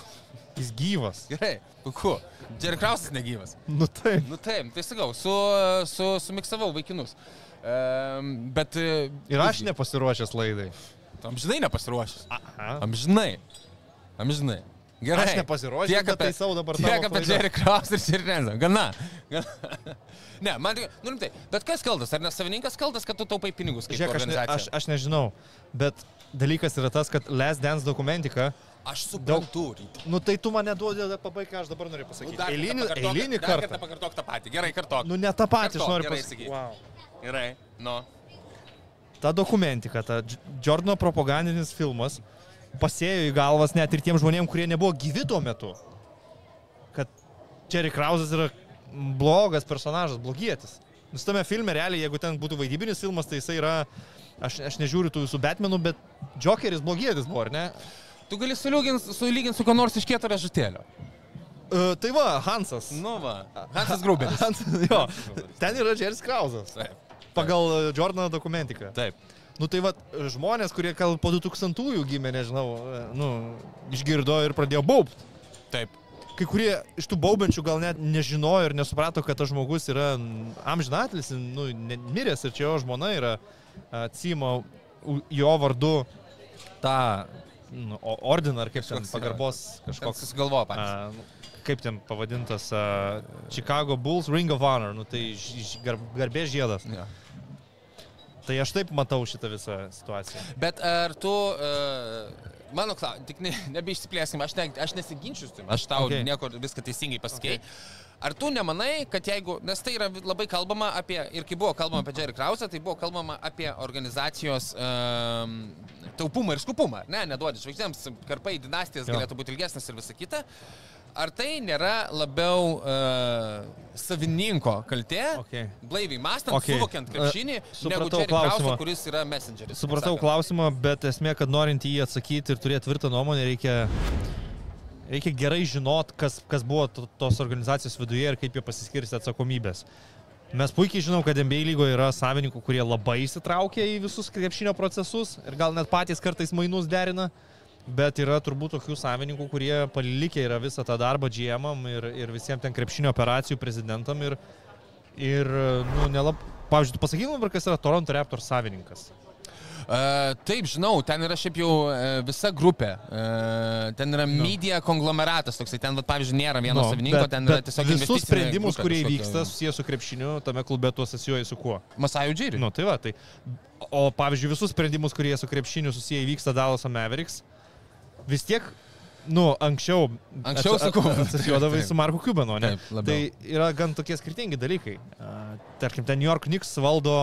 Jis gyvas. Gerai, puiku. Jerry Krausas negyvas. Nu taip. Nu taip, tai sakau, su, su, sumiksavau vaikinus. Um, bet... e, Ir aš nepasiruošęs laidai. Amžinai nepasiruošęs. Aha. Amžinai. Amžinai. Gerai. Aš nepasiruošęs, Tiek apie- taisau dabar Tiek apie. Jerry Kraus ir Renzo. Gana. Gana. Ne, man tik, nu rimtai, bet kas kaltas? Ar ne savininkas kaltas, kad tu taupai pinigus Žiūrėk, aš, ne, aš, aš nežinau, bet dalykas yra tas, kad Last Dance dokumentika, aš suprantu. Ryti. nu tai tu mane duodi pabaigti, ką aš dabar noriu Nu, pasakyti. dar kartą eilinį, pakartok- eilinį dar kartą. kartą pakartok tą patį. Gerai, kartok. Nu ne tą patį, aš Kartok, noriu gerai pasakyti. Wow. Gerai, nu. Ta dokumentika, ta Jordano propagandinis filmas pasėjo į galvas net ir tiem žmonėm, kurie nebuvo gyvi tuo metu. Kad Jerry Krausas yra blogas personažas, blogietis. Nes tame filme realiai, jeigu ten būtų vaidybinis filmas, tai jisai yra, aš, aš nežiūriu tų visų Batmanų, bet Jokeris blogietis buvo, ar ne? Tu gali sulygint sulygint su kuo nors iš kieto ražutėlio. Uh, tai va, Hansas. Nu va. Hansas Gruberis. Hansas, jo, ten yra Jerry Krausas. Taip. Pagal uh, Jordano dokumentiką. Taip. Nu tai va, žmonės, kurie gal po 2000-ųjų gimė, nežinau, e, nu, išgirdo ir pradėjo baubti. Taip. Kai kurie iš tų baubenčių gal net nežinojo ir nesuprato, kad tas žmogus yra amžinatlis, nu, miręs ir čia jo žmona yra atsima jo vardu tą nu, ordiną ar kaip ten Kažkoks yra. pagarbos kažkoks. Susigalvoja patys. a, nu, Kaip ten pavadintas a, Chicago Bulls Ring of Honor, nu, tai ž- ž- gar, garbės žiedas. Jo. Tai aš taip matau šitą visą situaciją. Bet ar tu, uh, mano klausimas, tik ne, nebeišsiplėskim, aš, ne, aš nesiginčiu su tim, aš tau okay. nieko viską teisingai pasakėjai. Okay. Ar tu nemanai, kad jeigu, nes tai yra labai kalbama apie, ir kai buvo kalbama apie Jerry Krausą, tai buvo kalbama apie organizacijos um, taupumą ir skupumą, ne, neduodi žvaigždėms, karpai dinastijas galėtų būti ilgesnės ir visa kita. Ar tai nėra labiau uh, savininko kaltė, Okay. blaiviai mąstant, Okay. suvokiant krepšinį, E, negu Jerry klausimą. kuris yra messengeris. Supratau klausimą, bet esmė, kad norint į jį atsakyti ir turėti tvirtą nuomonę, reikia, reikia gerai žinot, kas, kas buvo to- tos organizacijos viduje ir kaip jie pasiskirsti atsakomybės. Mes puikiai žinom, kad NBA lygoje yra savininkų, kurie labai įsitraukia į visus krepšinio procesus ir gal net patys kartais mainus derina, bet yra turbūt tokių savininkų, kurie palikę yra visą tą darbą GM ir, ir visiems ten krepšinio operacijų prezidentam ir, ir nu, nelab... Pavyzdžiui, tu pasakytum kas yra Toronto Raptors savininkas. Uh, taip, žinau, ten yra šiaip jau uh, visa grupė. Uh, ten yra media konglomeratas, toksai ten, vat, pavyzdžiui, nėra vieno Nu, savininko, bet- ten yra tiesiog visus sprendimus, kurie vyksta susijęs su krepšiniu, tame klube tu asocijuoji su kuo. Masajų džirį. Nu, tai va, tai. O pavyzdžiui, visus sprendimus, kurie su krepšiniu susiję įvyksta Dallas Mavericks, vis tiek, nu, anksčiau. Anksčiau sakau. Asocijuodavai Taip, su Marku Kubanu, ne? Taip, labiau. tai yra gan tokie skirtingi dalykai. Tarkim, ten New York Knicks valdo.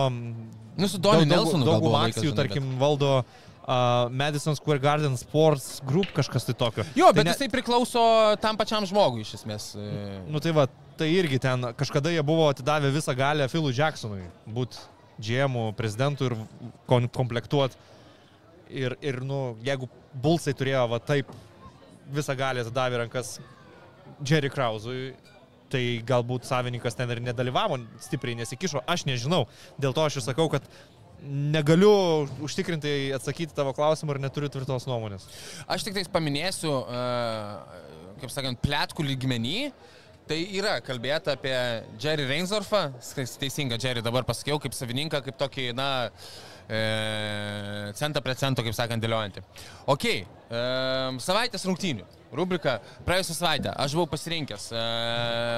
Nu, su Donny Nelsonu Daugum buvo laikas, akcijų, žinai, tarkim, valdo uh, Madison Square Garden Sports Group, kažkas tai tokio. Jo, tai bet ne- jisai priklauso tam pačiam žmogui iš esmės. e. Nu tai va, tai irgi ten kažkada jie buvo atidavę visą galę Philui Jacksonui, būti GM prezidentu ir komplektuoti. Ir, ir, nu, jeigu Bulsai turėjo va taip visą galę atidavę rankas Jerry Krausui, tai galbūt savininkas ten ir nedalyvavo, stipriai nesikišo, aš nežinau. Dėl to aš ir sakau, kad negaliu užtikrintai atsakyti tavo klausimą ir neturiu tvirtos nuomonės. Aš tik tais paminėsiu, uh, kaip sakant, plėtkų lygmenį. Tai yra kalbėta apie Jerry Reinsdorfą, teisinga Jerry dabar pasakiau, kaip savininką, kaip tokį, na, e, centą prie cento, kaip sakant, dėliojantį. Ok, e, savaitės rungtynių. Rubrika praėjusią savaitę aš buvau pasirinkęs e,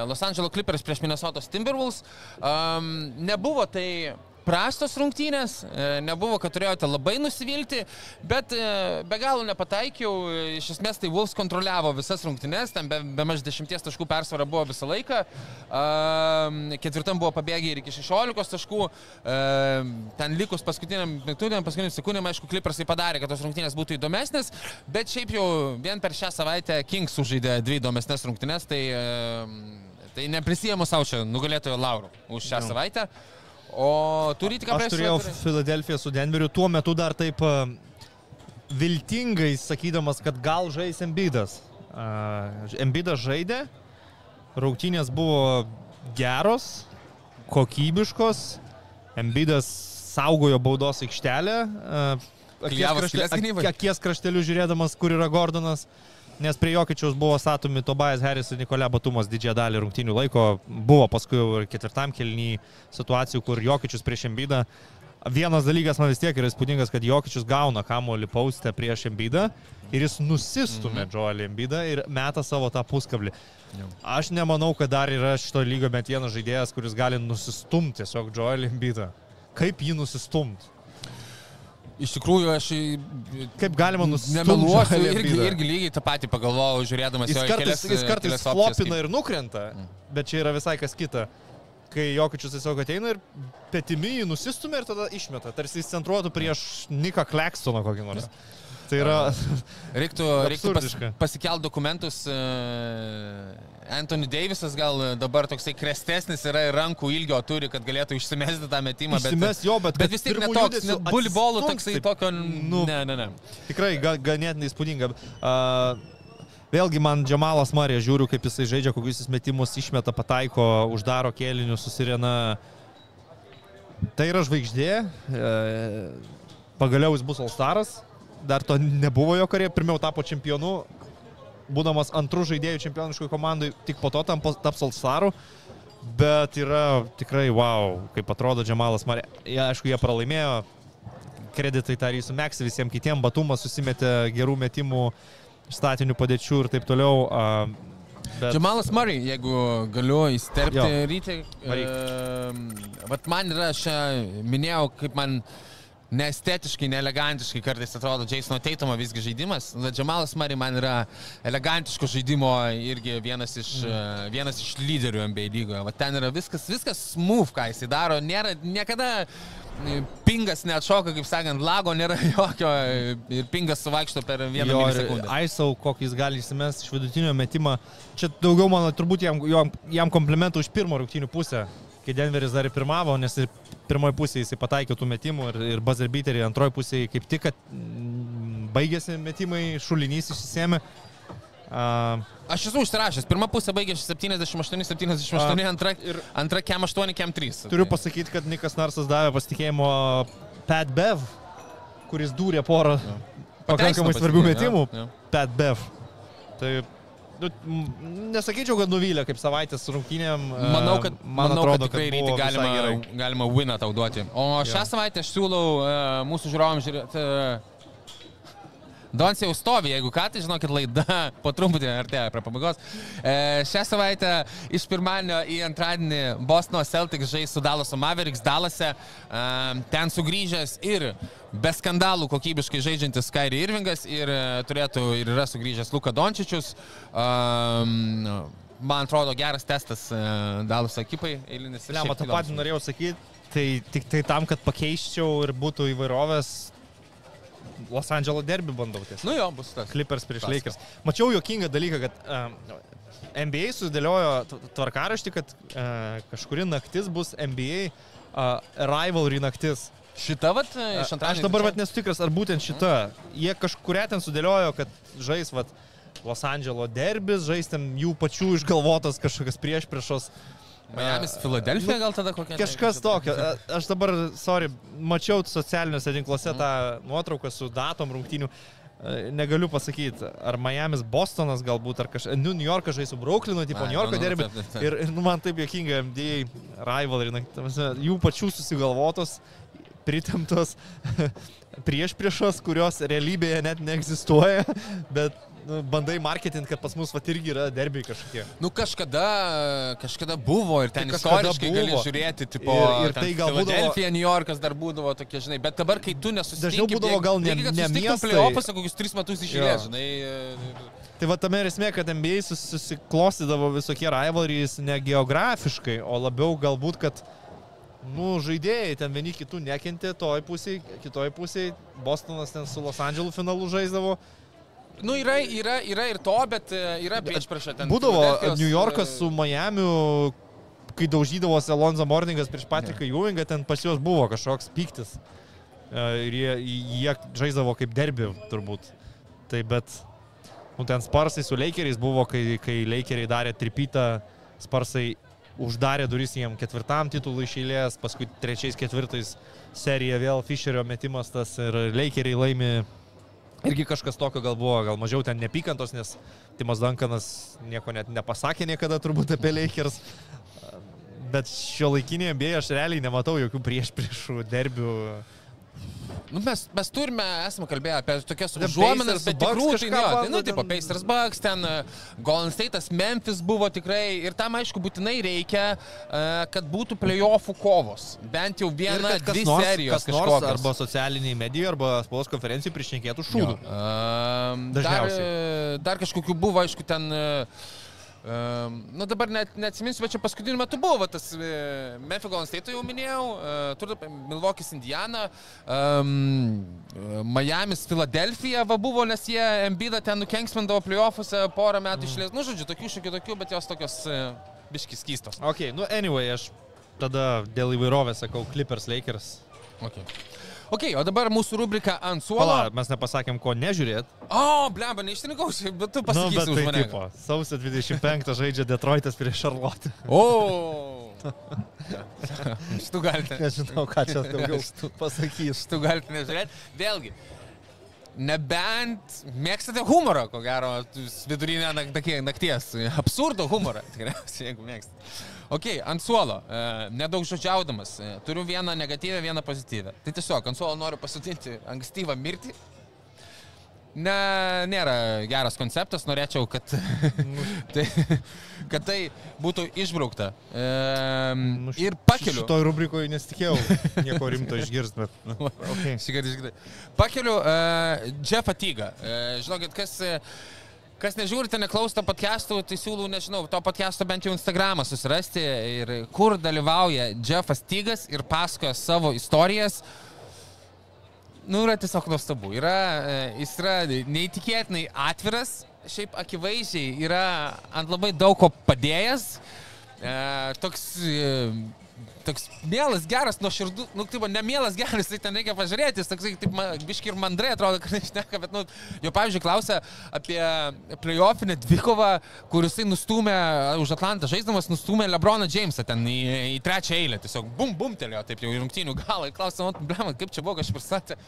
Los Angeles Clippers prieš Minnesotos Timberwolves. Um, nebuvo tai prastos rungtynės, e, nebuvo, kad turėjote labai nusivilti, bet e, be galo nepataikiau. Iš esmės tai Wolves kontroliavo visas rungtynės, ten be, be maž 10 taškų persvara buvo visą laiką. Ketvirtam buvo pabėgę ir iki 16 taškų. Ten likus paskutiniam minutėm, paskutiniam sekundėm, aišku, Clippersai padarė, kad tos rungtynės būtų įdomesnės, bet šiaip jau vien per šią savaitę Kings sužaidė dvi įdomesnės rungtynės, tai, tai neprisijėmu savo čia nugalėtojo laurų už šią Jo. savaitę. O turi tik Aš turėjau Filadelfiją su Denveriu, tuo metu dar taip a, viltingai sakydamas, kad gal žais Embidas. A, Embidas žaidė, rungtynės buvo geros, kokybiškos, Embidas saugojo baudos aikštelę, a, akies, krašte, akies krašteliu žiūrėdamas, kur yra Gordonas. Nes prie Jokičiaus buvo statomi Tobajas Harris ir Nikolė Batumas didžiąją dalį rungtynių laiko. Buvo paskui ir ketvirtam kelnyje situacijų, kur Jokičius prieš Embidą. Vienas dalykas man vis tiek yra įspūdingas, kad Jokičius gauna kamuolį paustę prieš Embidą ir jis nusistumė mhm. Joelį Embidą ir meta savo tą puskablį. Aš nemanau, kad dar yra šito lygio bent vienas žaidėjas, kuris gali nusistumti tiesiog Joelį Embidą. Kaip jį nusistumti? Iš tikrųjų, aš Kaip galima nusistumti? nemeluosiu, irgi, irgi lygiai tą patį pagalvojau, žiūrėdamas Jis jo kartais, kelias, jis kartais flopina ir nukrenta, bet čia yra visai kas kita. Kai Jokičius tiesiog ateina ir petimi jį nusistumia ir tada išmeta, tarsi jis centruotų prieš Niką Klekstoną kokį nors. Tai yra... Reiktų, reiktų pas, pasikelt dokumentus. Uh, Anthony Davisas gal dabar toksai krestesnis yra ir rankų ilgio turi, kad galėtų išsimesti tą metimą. Išsimes jo, bet bet vis tiek netoks, atsistums toksai taip, tokio... nu. Ne, ne, ne. Tikrai ga, ganėtinai įspūdinga. Uh, vėlgi man Džamalas Marija žiūriu, kaip jisai žaidžia, kokius jis metimus išmeta, pataiko, uždaro kėlinius, susirena. Tai yra žvaigždė. E, pagaliau jis bus Alstaras. Dar to nebuvo jo karė. Pirmiau tapo čempionu, būdamas antrų žaidėjų čempioniškoje komandai, tik po to tam taps Alstaru. Bet yra tikrai wow, kaip atrodo Džamalas Marija. Ja, aišku, jie pralaimėjo kreditai Tarysų Meks, visiems kitiems Batumas susimetė gerų metimų, statinių padėčių ir taip toliau. Bet... Džamalas Murray, jeigu galiu įsterpti rytį. Varyk. E, vat man yra, aš minėjau, kaip man neestetiškai, neelegantiškai kartais atrodo Jasono Teitumo visgi žaidimas. Džamalas Murray man yra elegantiško žaidimo irgi vienas iš, mm. vienas iš lyderių NBA lygoje. Va ten yra viskas, viskas smooth, ką jisai daro. Nėra niekada e, pingas neatšoka, kaip sakant, lago nėra jokio e, ir pingas suvaikšto per vieną Jo, ir milisekundę. Aisau, kokį jis gali įsimesti iš vidutinio metimo. Čia daugiau, mano, turbūt jam, jam, jam komplimentų už pirmo rungtynių pusę, kai Denveris dar ir pirmavo, nes ir pirmoji pusė jisai pataikė tų metimų ir, ir buzzer beaterį, antroji pusė kaip tik, kad mm, baigėsi metimai, šulinys išsisėmė. Uh, Aš esu užsirašęs. Pirma pusė baigėsi 78-78, A, antra, ir- antra kem 8, kem 3. turiu pasakyti, kad Nikas Narsas davė pasitikėjimo Pat Bev, kuris dūrė porą pakankamai svarbių metimų. Pat Bev. Tai, nu, nesakyčiau, kad nuvylė kaip savaitės rungtynėm. e, Manau, kad, man manau, atrodo, kad tikrai ryte galima, galima winą tau duoti. O šią savaitę aš siūlau uh, mūsų žiūrovams žiūrėti. Dons jau stovi, jeigu ką, tai žinokit, laida po truputį artėja prie pabaigos. E, šią savaitę iš pirmadienio į antradienį Bostono Celtics žais su Dallaso Mavericks Dallase. E, ten sugrįžęs ir be skandalų kokybiškai žaidžiantis Kairi Irvingas ir e, turėtų ir yra sugrįžęs Luka Dončičius. E, man atrodo geras testas e, Dallaso ekipai, eilinis. Ne, matau, patį norėjau sakyti, tai tik tai tam, kad pakeiščiau ir būtų įvairovės, Los Angeles derby bandau tiesiog. Nu jo, bus tas. Clippers prieš. Lakers. Mačiau jokingą dalyką, kad um, NBA susidėliojo tvarkaraštį, kad uh, kažkuri naktis bus NBA uh, rivalry naktis. Šita vat iš Aš antradienio. dabar vat nesu tikras, ar būtent šita. Jie kažkuria ten sudėliojo, kad žais vat, Los Angeles derbis, žais ten jų pačių išgalvotas kažkokias prieš priešos. Miamis, Filadelfija gal tada kokia? Kažkas tokio. A- Aš dabar, sorry, mačiau socialiniuose tinkluose tą nuotrauką su datom rungtynių. E, Negaliu pasakyti, ar Miami's Bostonas galbūt, ar kažkas. New Yorkas žais su Brooklynu, tipo New Yorko nu, nu, derbi. Ir, ir nu, man taip jokinga, MDA rivalry, jų pačių susigalvotos, pritemtos prieš priešos, kurios realybėje net neegzistuoja, bet nu, bandai marketinti, kad pas mus vat irgi yra derbiai kažkokie. Nu kažkada, kažkada buvo ir ten Tai istoriškai gali buvo. žiūrėti, tipo, Ir- ir tai gal būdavo- Filadelfija, New Yorkas dar būdavo tokie, žinai, bet dabar, kai tu nesusitinki, Dažniau būdavo gal ne- ne susitiktum miestai. playoffuose kokius tris metus išėlės, žinai. e, Tai va tame ir esmė, kad NBA sus- susiklostydavo visokie rivalrys ne geografiškai, o labiau galbūt, kad nu, žaidėjai ten vieni kitų nekentė, toj pusėje, kitoj pusėje, Bostonas ten su Los Andželu finalu žaisdavo. Nu, yra, yra, yra ir to, bet e, yra prieš prieš ten. Būdavo New Yorkas e, su Miamiu, kai daužydavosi Alonso Morningas prieš Patriką Ewingą, ten pas juos buvo kažkoks piktis. E, Ir jie, jie žaisdavo kaip derbi, turbūt. Tai bet, nu, ten Sparsai su Lakeriais buvo, kai, kai Lakeriai darė tripytą, Sparsai uždarė duris jiem ketvirtam titului iš eilės, paskui trečiais, ketvirtais serija vėl Fisherio metimas tas ir Lakeriai laimi. Irgi kažkas tokio gal buvo, gal mažiau ten nepykantos, nes Timas Dankanas nieko net nepasakė niekada turbūt apie Lakers. Bet šio laikinėje bėje aš realiai nematau jokių prieš priešų derbių. Nu, mes, mes turime, esame kalbėję apie tokias užuominas, bet tikrų tai ne. Tai, nu, tipo, Pacers Bucks, ten e, Golden State'as, Memphis buvo tikrai ir tam, aišku, būtinai reikia, e, kad būtų playoffų kovos. Bent jau viena, dvi nors, serijos kažkokios. arba socialiniai medijai, arba spaudos konferencijai prišnekėtų šūdų. Um, dar, Dažniausiai. e, dar kažkokių buvo, aišku, ten... Um, nu dabar net neatsiminsiu, bet čia paskutiniu metu buvo tas uh, Memphis Golden State jau minėjau, uh, turbūt Milvokis Indiana, um, Miami's Filadelfija va buvo, nes jie Embidą ten nukenksmindavo playoffuose porą metų išlės. Nu, žodžiu, tokių šiokių tokių, bet jos tokios biškis kystos. Ok, nu anyway, aš tada dėl įvairovės sakau Clippers Lakers. Okay. Ok, o dabar mūsų rubrika ant suolo. Pala, mes nepasakėm, ko nežiūrėt. O, blemba, neištrinkau, bet tu Nu, pasakysi bet už tai mane. tipo, sausio 25 žaidžia Detroitas prieš Charlotte. O. Šitų galite. Nežinau, ką čia daugiau pasakys. Šitų galite nežiūrėti. Vėlgi. Nebent mėgstate humorą, ko gero, vidurinę nak- nakties. Absurdo humorą, tikriausiai, jeigu mėgstate. Ok, ant suolo, e, nedaug žodžiaudamas, e, turiu vieną negatyvę, vieną pozityvę. Tai tiesiog ant suolo noriu pasodinti ankstyvą mirtį. Ne, nėra geras konceptas, norėčiau, kad, tai, kad tai būtų išbraukta. E, Nu, ir pakeliu. Šitoj rubrikoje nesitikėjau nieko rimto išgirsti, bet... Okay. Šį kartą išgirdai. Pakeliu uh, Jeffą Tygą. Uh, žinokit, kas, e, kas nežiūrite, neklausote podcastų, tai siūlau, nežinau, to podcast'o bent jau Instagramą susirasti ir kur dalyvauja Jeffas Tygas ir pasakoja savo istorijas. Nu, yra tiesiog nuostabu. Yra, e, jis yra neįtikėtinai atviras, šiaip akivaizdžiai yra ant labai daug ko padėjęs. E, toks, e, toks mielas, geras, nuoširdus, nu, taip, nemielas, geras, tai ten reikia pažiūrėti, jis toksai, taip, biški ir mandrai atrodo, kad išneka, bet, nu, jo, pavyzdžiui, klausia apie playoffinę dvikovą, kur jisai nustumė, už Atlantą žaisdamas, nustumė Lebroną Jamesą ten į, į trečią eilę, tiesiog bum, bum, telėjo, taip jau į rungtynių galą, klausia, man, blema, kaip čia buvo, kažkaip pristatė.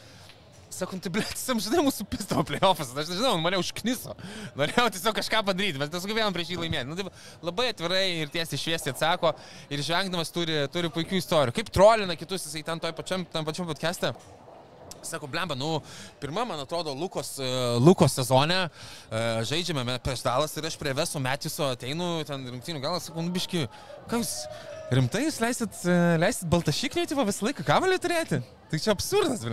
Sakau, tai blėt, jis žinai, mūsų pisto playoffas, aš nežinau, mane užkniso. Norėjau tiesiog kažką padaryti, bet nesugebėjom prieš jį laimėti. Nu, taip, labai atvirai ir tiesiai šviesiai atsako ir žvengdamas turi, turi puikių istorijų. Kaip trolina kitus, jisai ten toj pačiam, tam pačiam podcast'e. Sako, blemba, nu, pirmą, man atrodo, Lukos, Lukos sezone žaidžiame me- prieš Dalas ir aš prie Veso Metiso ateinu, ten rungtynių galas, sakau, nu, biški, ką jūs rimtai jūs leisit, leisit baltašiknį, tipo, visą laiką kamelį turėti? Tai čia absurdas.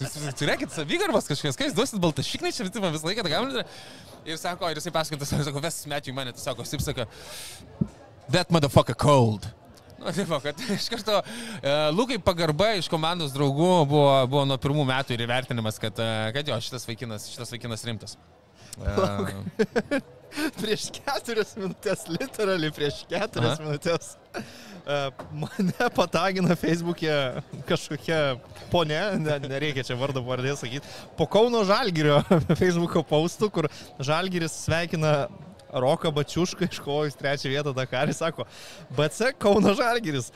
Jūs turėkit savigarbos kažkas, kai jūs duosit baltašiknį, čia tipo, visą laiką tą turėti. Ir sako, ir jisai pasakoja, sako, Vesas Metijų mane, tai sako, taip sako, that motherfucker cold. Nu, taip, kad iš karto e, Lukai pagarba iš komandos draugų buvo, buvo nuo pirmų metų ir įvertinimas, kad, e, kad jo, šitas vaikinas, šitas vaikinas rimtas. E, prieš keturias minutės, literaliai prieš keturias Aha. minutės. e, Mane patagino Facebook'e kažkokia ponė, ne, nereikia čia vardo pavardės sakyti, po Kauno Žalgirio Facebook'o paustų, kur Žalgiris sveikina Roką Bačiušką iškovojus trečią vietą Dakarį, sako, BC Kauno Žalgiris.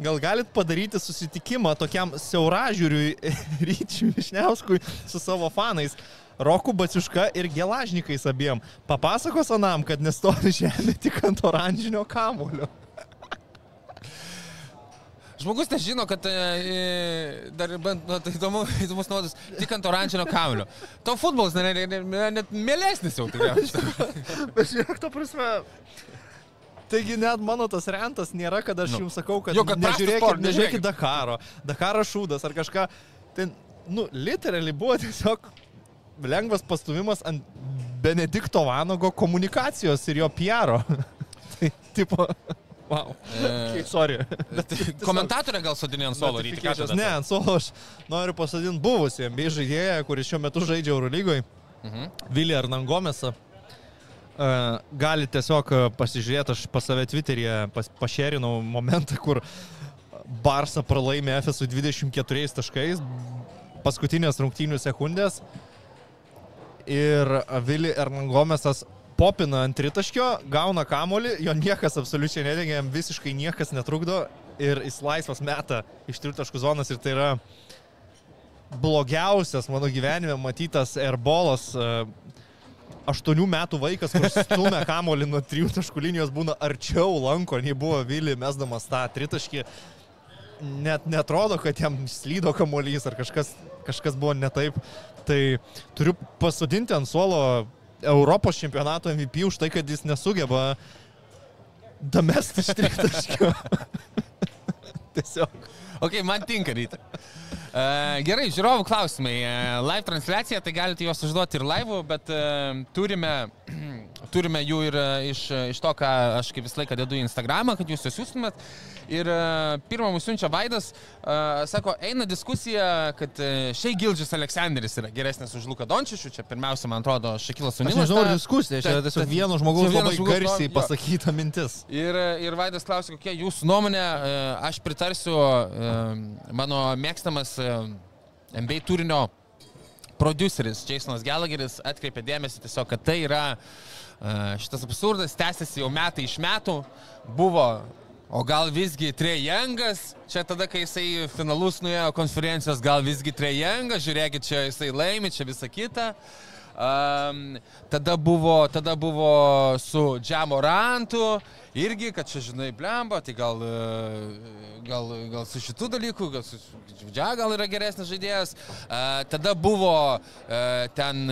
Gal galit padaryti susitikimą tokiam siauražiūriui Ryčiui Višniauskui su savo fanais? Roku Baciuška ir Gelažnikais abiem. Papasakos Anam, kad nestovi žemė tik ant oranžinio kamulio. Žmogus nežino, kad e, e, dar bent, nu, tai įdomu, įdomus nuodas, tik ant oranžinio kamulio. Tau futbolas net, net, net, net mielesnis jau tikriausiai. Bet žiūrėk, to prasme. Taigi net mano tas rentas nėra, kad aš Nu. jums sakau, kad, Jo, kad nežiūrėkit, sport, nežiūrėkit nežiūrėkit. Dakaro, Dakaro šūdas ar kažką. Ten, nu, literaliai buvo tiesiog lengvas pastumimas ant Benedikto Vanago komunikacijos ir jo piaro. tai, tipo, wow. Okay, sorry. Komentatorė gal sodinė ant Notifications. tada? Ne, ant suolo aš noriu pasodinti buvusį NBA žaidėją, kuris šiuo metu žaidžia Eurolygoje, Mhm. Vilį Arnangomesą. Uh, gali tiesiog e, pasižiūrėti, aš pas save Twitter'e pas, pašerinau momentą, kur Barsa pralaimė FSU 24 taškais, paskutinės rungtynių sekundės ir Vili Arnangomesas popina ant tritaškio, gauna kamolį, jo niekas absoliučiai nedengia, jam visiškai niekas netrukdo ir jis laisvas meta iš tritaškų zonos ir tai yra blogiausias mano gyvenime matytas airbolas. e, Aštuonių metų vaikas, kuris stumia kamolį nuo trijų taškų linijos, būna arčiau lanko, nei buvo Vili mesdamas tą tritaškį. Net netrodo, kad jam slydo kamolys ar kažkas, kažkas buvo ne taip. Tai turiu pasodinti ant suolo Europos čempionato MVP už tai, kad jis nesugeba damesti iš tritaškio. Tiesiog. Ok, man tinka ryti. Uh, gerai, žiūrovų klausimai. Uh, live transliacija, tai galite juos užduoti ir live, bet uh, turime, turime jų ir uh, iš, iš to, ką aš kaip visą laiką dedu į Instagramą, kad jūs juos siūstumėt. Ir uh, pirmą mūsų siunčia Vaidas, uh, sako, eina diskusija, kad šiai Gildžis Aleksandris yra geresnis už Luką Dončičių. Čia pirmiausia, man atrodo, Šakilas Aš Sunilas. nežinau, ar diskusija, čia Ta- tiesiog ta- vieno žmogaus labai žmogaus garsiai jo. pasakyta mintis. Ir, ir Vaidas klausė, kokia jūsų nuomonė. E, Aš pritarsiu, e, mano mėgstamas e, MBA turinio produceris Jasonas Gallagheris atkreipė dėmesį tiesiog, kad tai yra e, šitas absurdas, tęsiasi jau metai iš metų, buvo O gal visgi Trejangas, čia tada, kai jisai finalus nuėjo konferencijos, gal visgi Trejangas, žiūrėkit, čia jisai laimi, čia visa kita. Um, tada, buvo, tada buvo su Džamorantu, irgi, kad čia, žinai, blemba, tai gal, e, gal, gal su šitų dalykų, gal su Dža gal yra geresnis žaidėjas. Uh, tada buvo uh, ten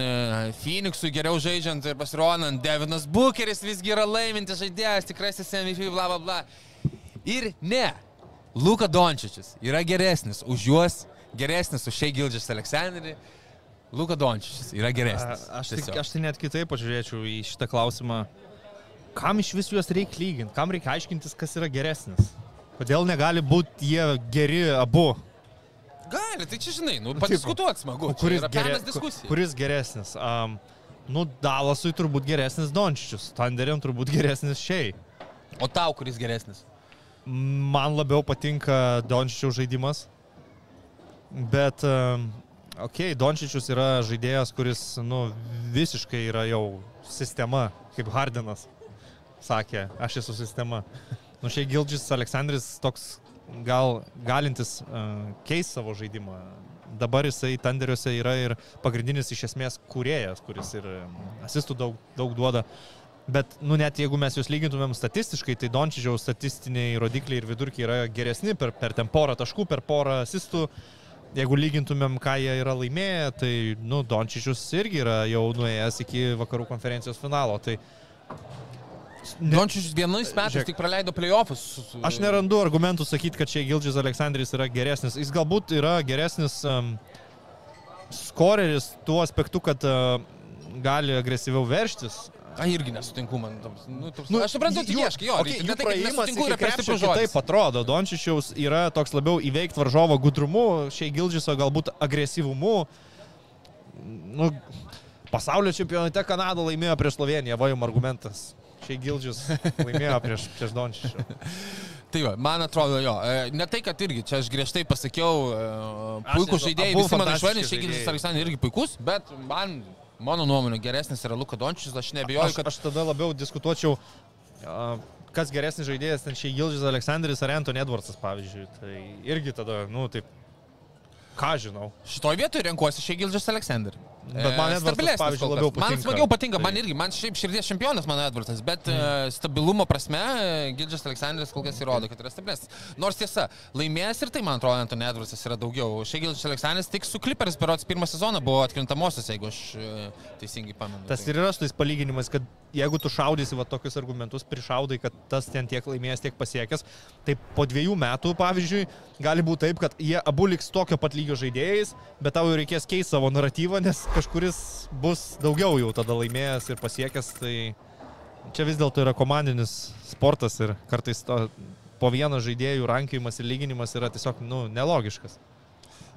Phoenixui geriau žaidžiant ir pasirodant, Devinas Bookeris visgi yra laimintis žaidėjas, tikrasis MVP, bla bla bla. Ir ne, Luka Dončičius yra geresnis už juos, geresnis už Šei Gildžius Aleksandrį. Luka Dončičius yra geresnis. A, Aš, tik, Tiesiog. aš tai net kitaip pažiūrėčiau į šitą klausimą. Kam iš vis juos reikia lyginti? Kam reikia aiškintis, kas yra geresnis? Kodėl negali būti jie geri abu? Gali, tai čia žinai, nu, padiskutuot smagu. Kuris, diskusija. kuris geresnis? Um, nu, Dalasui turbūt geresnis Dončičius, Tanderiam turbūt geresnis Šiai. O tau kuris geresnis? Man labiau patinka Dončičiaus žaidimas. Bet, um, okay, Dončičius yra žaidėjas, kuris, nu, visiškai yra jau sistema, kaip Hardinas sakė, aš esu sistema. Nu, šiai Gildžis Aleksandris toks gal galintis uh, keis savo žaidimą. Dabar jisai Tanderiuose yra ir pagrindinis iš esmės kūrėjas, kuris ir um, asistų daug, daug duoda. Bet, nu, net jeigu mes juos lygintumėm statistiškai, tai Dončičiaus statistiniai rodikliai ir vidurkiai yra geresni per, per ten porą taškų, per porą asistų. Jeigu lygintumėm, ką jie yra laimėję, tai, nu, Dončičius irgi yra jau nuėjęs iki vakarų konferencijos finalo. Tai Ne. Dončius vienais metais Žiūrėk. tik praleido playoffus. Aš nerandu argumentų sakyti, kad čia Gildžis Aleksandris yra geresnis. Jis galbūt yra geresnis um, skoreris tuo aspektu, kad uh, gali agresyviau verštis. A, irgi nesutinku, man. Nu, toks, Nu, aš suprantu, tu jų- ieškai jo. jų ne tai, kad praėjimas nesutinku, yra per stiprus žodis. Taip atrodo, Dončičiaus yra toks labiau įveikti varžovo gudrumu, šiai Gildžiso galbūt agresyvumu. Nu, pasaulio čempionate Kanada laimėjo prieš Sloveniją, va jums argumentas. Šiai Gildžis laimėjo prieš, prieš Dončičių. Tai va, man atrodo jo. e, Ne tai, kad irgi, čia aš griežtai pasakiau, e, puikūs žaidėjai, visi man fantastiški išvardinti, tiek žaidėjai. Aleksandras irgi puikus, bet man, mano nuomonė, geresnis yra Luka Dončius, aš nebejoju, Aš, kad... aš tada labiau diskutuočiau, kas geresnis žaidėjas, ten šiai Gildžis Aleksandris ar Anton Edwardsas, pavyzdžiui. Tai irgi tada, nu, taip, ką žinau. Šitoje vietoje renkuosi šiek tiek Gildžas Aleksandr. Bet man Edvardsas, pavyzdžiui, labiau Man patinka. smagiau patinka, man Tai- irgi, man šiaip širdies čempionas mano Edvardas, bet mm. stabilumo prasme e, Gildžas Aleksandras kol kas įrodo, kad yra stabilesnis. Nors tiesa, laimėjęs ir tai, man atrodo, Anton Edvardas yra daugiau. Šiek Gildžas Aleksandras tik su Clippers berots pirmą sezoną buvo atkrintamosios, jeigu aš e, teisingai pamenu. Tas Tai- ir yra su tais palyginimais, kad jeigu tu šaudysi va tokius argumentus, prišaudai, kad tas ten tiek laimėjęs, tiek pasiekęs, tai po dviejų metų, pavyzdžiui, gali būti taip, kad jie abu liks tokio pat lygio žaidėjais, bet tau jau reikės keisti savo naratyvą, nes kažkuris bus daugiau jau tada laimėjęs ir pasiekęs. Tai čia vis dėlto yra komandinis sportas ir kartais to, po vieną žaidėjų rankiojimas ir lyginimas yra tiesiog nu, nelogiškas.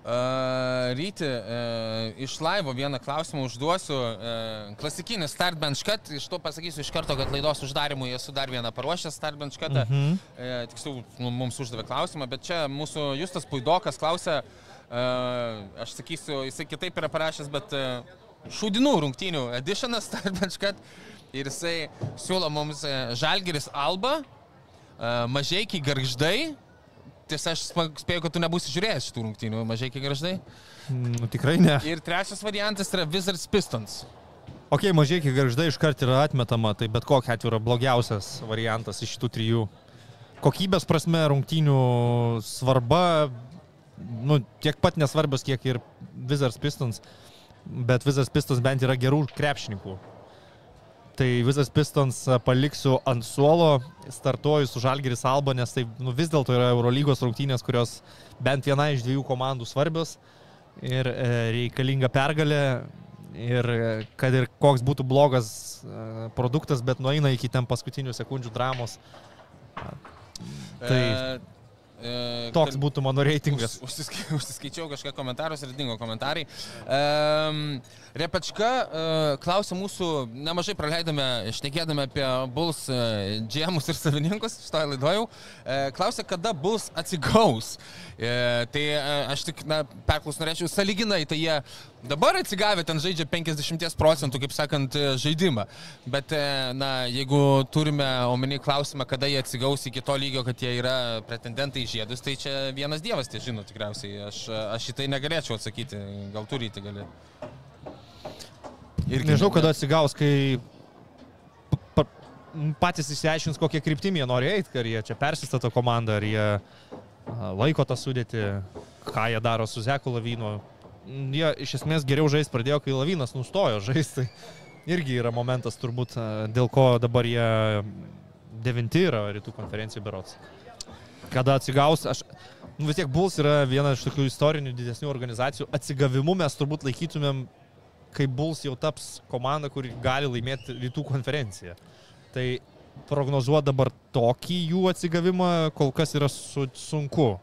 Uh, ryti, uh, iš laivo vieną klausimą užduosiu. Uh, klasikinis start bench cut. Iš to pasakysiu iš karto, kad laidos uždarimui esu dar vieną paruošęs start bench cutą. Mhm. Uh, tiksliau, nu, mums uždavė klausimą, bet čia mūsų Justas Puidokas klausė, uh, aš sakysiu, jisai kitaip yra parašęs, bet šūdinų rungtynių editionas bench cut. Ir jisai siūlo mums Žalgeris Alba, uh, Mažiekiai Garždai. Tiesa, aš spėju, kad tu nebūsi žiūrėjęs šitų rungtynių, mažai kiek graždai. Nu, tikrai ne. Ir trečias variantas yra Wizards Pistons. Ok, mažai kiek garždai iškart yra atmetama, tai bet kokia atveju yra blogiausias variantas iš šitų trijų. Kokybės prasme rungtynių svarba, nu, tiek pat nesvarbios, kiek ir Wizards Pistons, bet Wizards Pistons bent yra gerų krepšininkų. Tai Wizards Pistons paliksiu ant suolo, startuoju su Žalgiris Alba, nes tai nu, vis dėlto yra Eurolygos rungtynės, kurios bent viena iš dviejų komandų svarbios ir e, reikalinga pergalė. Ir e, kad ir koks būtų blogas e, produktas, bet nueina iki ten paskutinių sekundžių dramos. Tai- E, E, Toks kal- būtų mano reitingas. Už, užsiskai, užsiskaičiau kažką komentarus ir dingo komentarai. Um, Repečka uh, klausė mūsų, nemažai praleidome, šnekėdami apie Bulls uh, džemus ir savininkus, šitoje laidoje. Uh, klausė, kada Bulls atsigaus. Tai aš tik, na, perklaus norėčiau, saliginai, tai jie dabar atsigavę ten žaidžia 50 procentų, kaip sakant, e, žaidimą. Bet, e, na, jeigu turime omeny klausimą, kada jie atsigaus iki to lygio, kad jie yra pretendentai į žiedus, tai čia vienas dievas tie žino tikriausiai. Aš, aš šitai negalėčiau atsakyti, gal turite gali. Irgi Nežinau, ne- kada atsigaus, kai pa- pa- patys išsiaiškins, kokie kryptimi jie nori eiti, ar jie čia persistato komandą, ar jie laiko tą sudėti, ką jie daro su Zeku Lavino. Jie iš esmės geriau žaisti pradėjo, kai Lavinas nustojo žaisti. Tai irgi yra momentas turbūt, dėl ko dabar jie devinti yra rytų konferencijų berots. Kada atsigaus, aš... Nu, vis tiek Bulls yra viena iš tokių istorinių didesnių organizacijų. Atsigavimu mes turbūt laikytumėm kai Bulls jau taps komanda, kuri gali laimėti rytų konferenciją. Tai prognozuoti dabar tokį jų atsigavimą kol kas yra su, sunku.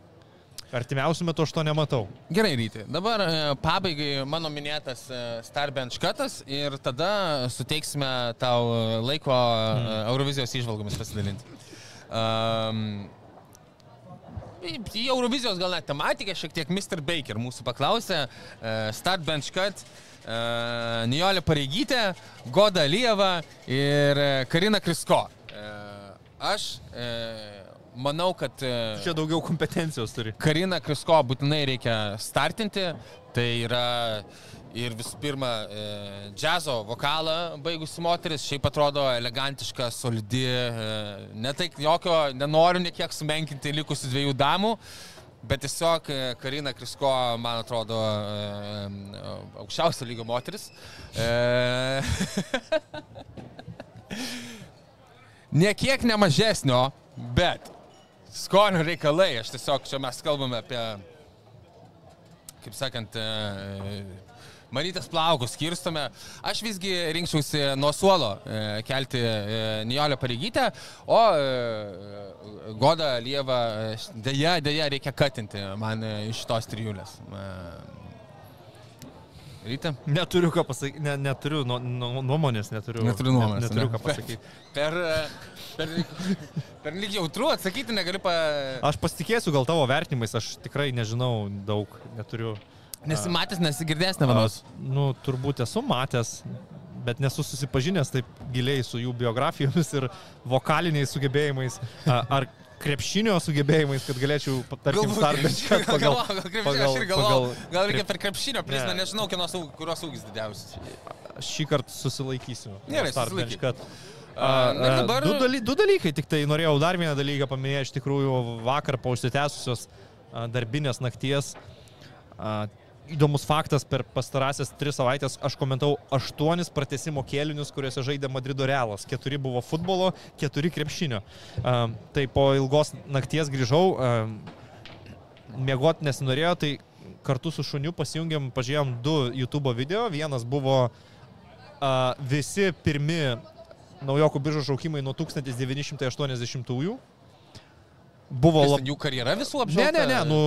Artimiausiu metu aš to nematau. Gerai, ryti. Dabar e, pabaigai mano minėtas e, Starbench katas ir tada suteiksime tau e, laiko mm. Eurovizijos išvalgomis pasidalinti. Um, į Eurovizijos gal net tematiką šiek tiek Mr. Baker mūsų paklausė. Startbench cut. Uh, Nijolė Pareigytė, Goda Lieva ir e, Karina Krisko. Uh, aš uh, manau, kad uh, Čia daugiau kompetencijos turi. Karina Krisko būtinai reikia startinti. Tai yra ir visų pirma džiazo vokalą baigusi moteris, šiaip atrodo elegantiška, solidi, e, netai jokio, nenoriu niekiek sumenkinti likusių dviejų damų. Bet tiesiog e, Karina Krisko, man atrodo, e, aukščiausio lygio moteris. E, Niekiek nemažesnio, bet skonio reikalai, aš tiesiog čia mes kalbame apie, kaip sakant, e, marytės plaukus skirstome. Aš visgi rinkčiausi nuo suolo e, kelti e, Nijolę pareigytę, o e, Goda Lieva dėja, dėja reikia katinti man iš tos trijulės. Ryte? Neturiu ką pasakyti, ne, neturiu nu, nu, nuomonės, neturiu. Neturiu nuomonės, Net, neturiu ne? ką pasakyti. Per, per, per lyg jautru atsakyti negaliu pa... Aš pasitikėsiu gal tavo vertinimais, aš tikrai nežinau daug, neturiu. Nesimatęs, nesigirdėjęs, nevanos. Nu, turbūt esu matęs, bet nesu susipažinęs taip giliai su jų biografijomis ir vokaliniais sugebėjimais. Ar krepšinio sugebėjimais, kad galėčiau, tarkim, starbėti gal, pagal... pagal- pagal- gal reikia per krepšinio prizmę, Ne. nežinau, kieno, kurios ūgis didžiausias. Šį kartą susilaikysiu. Gerai, cut. A, A, dabar- du, daly, du dalykai, tik tai norėjau dar vieną dalyką paminėti, iš tikrųjų vakar po užsitęsusios darbinės nakties. A, Įdomus faktas, per pastarąsias tris savaitės aš komentau aštuonis pratesimo kėlinius, kuriuose žaidė Madrido Realas. Keturi buvo futbolo, keturi krepšinio. A, Tai po ilgos nakties grįžau, mėgot nesinorėjo, tai kartu su šuniu pasijungėm, pažiūrėjom du YouTube video. Vienas buvo a, visi pirmi naujokų biržų šaukimai nuo 1980-ųjų. Buvo labai... Jų karjera visų Ne, apžvelgta? ne, ne, nu,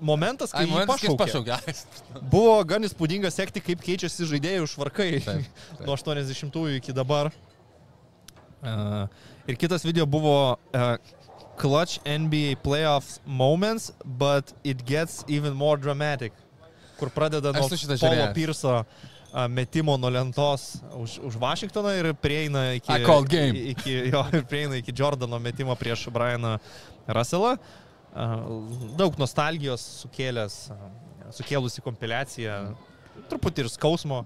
momentas, kai Ai, jį momentas, jis pašaukė. pašaukė. Buvo gan įspūdinga sekti, kaip keičiasi žaidėjų švarkai Taip, taip. nuo 80-ųjų iki dabar. Uh, ir kitas video buvo uh, Clutch NBA Playoffs Moments, but it gets even more dramatic. Kur pradeda nuo žiūrėjęs. Pirso uh, metimo nuo lentos už, už Vašingtoną ir prieina iki, iki, jo, prieina iki Jordano metimo prieš Brianą Russellą. Uh, daug nostalgijos sukėlęs, sukėlusi kompiliacija, truputį ir skausmo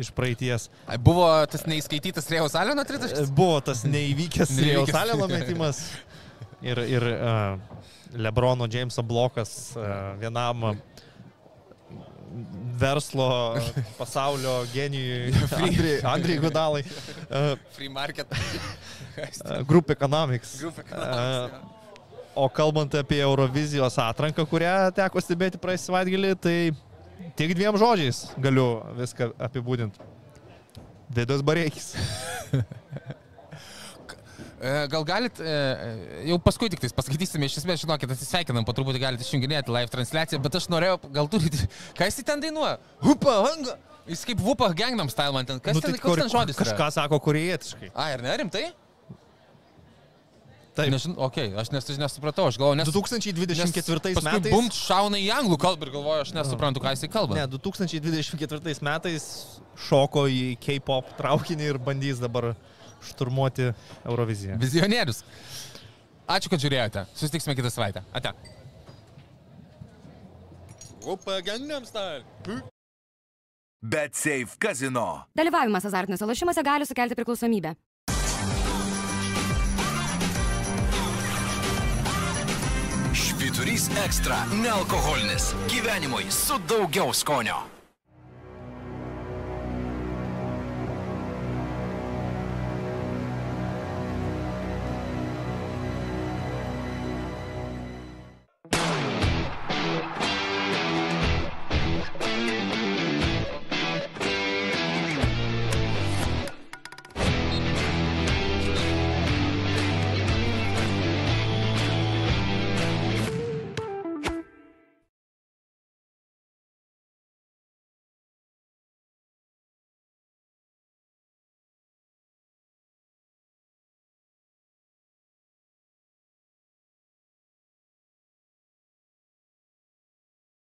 iš praeities. Buvo tas neįskaitytas Rėjaus Aleno tritaškis? Buvo tas neįvykęs. Rėjaus Aleno metimas ir, ir uh, Lebrono Jameso blokas uh, vienam uh, verslo pasaulio genijui Andrei, Andrei Gudalai. Uh, Free market. Group Economics. Group Economics, Uh, O kalbant apie Eurovizijos atranką, kurią teko stebėti praeisį savaitgalį, tai tik dviem žodžiais galiu viską apibūdinti. Vidas Bareikis. E, Gal galit, e, jau paskui tik tais paskaitysime, iš esmės, žinokit, atsisveikinam, po truputį galite išjunginėti live transliaciją, bet aš norėjau, gal turite, ką jis ten dainuoja? Hupa, hanga. Jis kaip Vupa Gangnam Style man ten, kas nu, ten, koks ten žodis? yra? Kažką sako korejietiškai. A, ir ne, rimtai? Taip. Okei, okay, aš nes, nesupratau, aš galvoju, nes... 2024 Paskui metais. Bum šauna į anglų kalbą ir galvoju, aš nesuprantu, ką jisai kalba. Ne, 2024 metais šoko į K-pop traukinį ir bandys dabar šturmuoti Euroviziją. Vizionierius. Ačiū, kad žiūrėjote. Susitiksime kitą savaitę. Ate. Upa Gangnam Style. BetSafe kazino. Dalyvavimas azartiniuose lošimuose gali sukelti priklausomybę. Švyturys ekstra - nealkoholinis. Gyvenimui su daugiau skonio.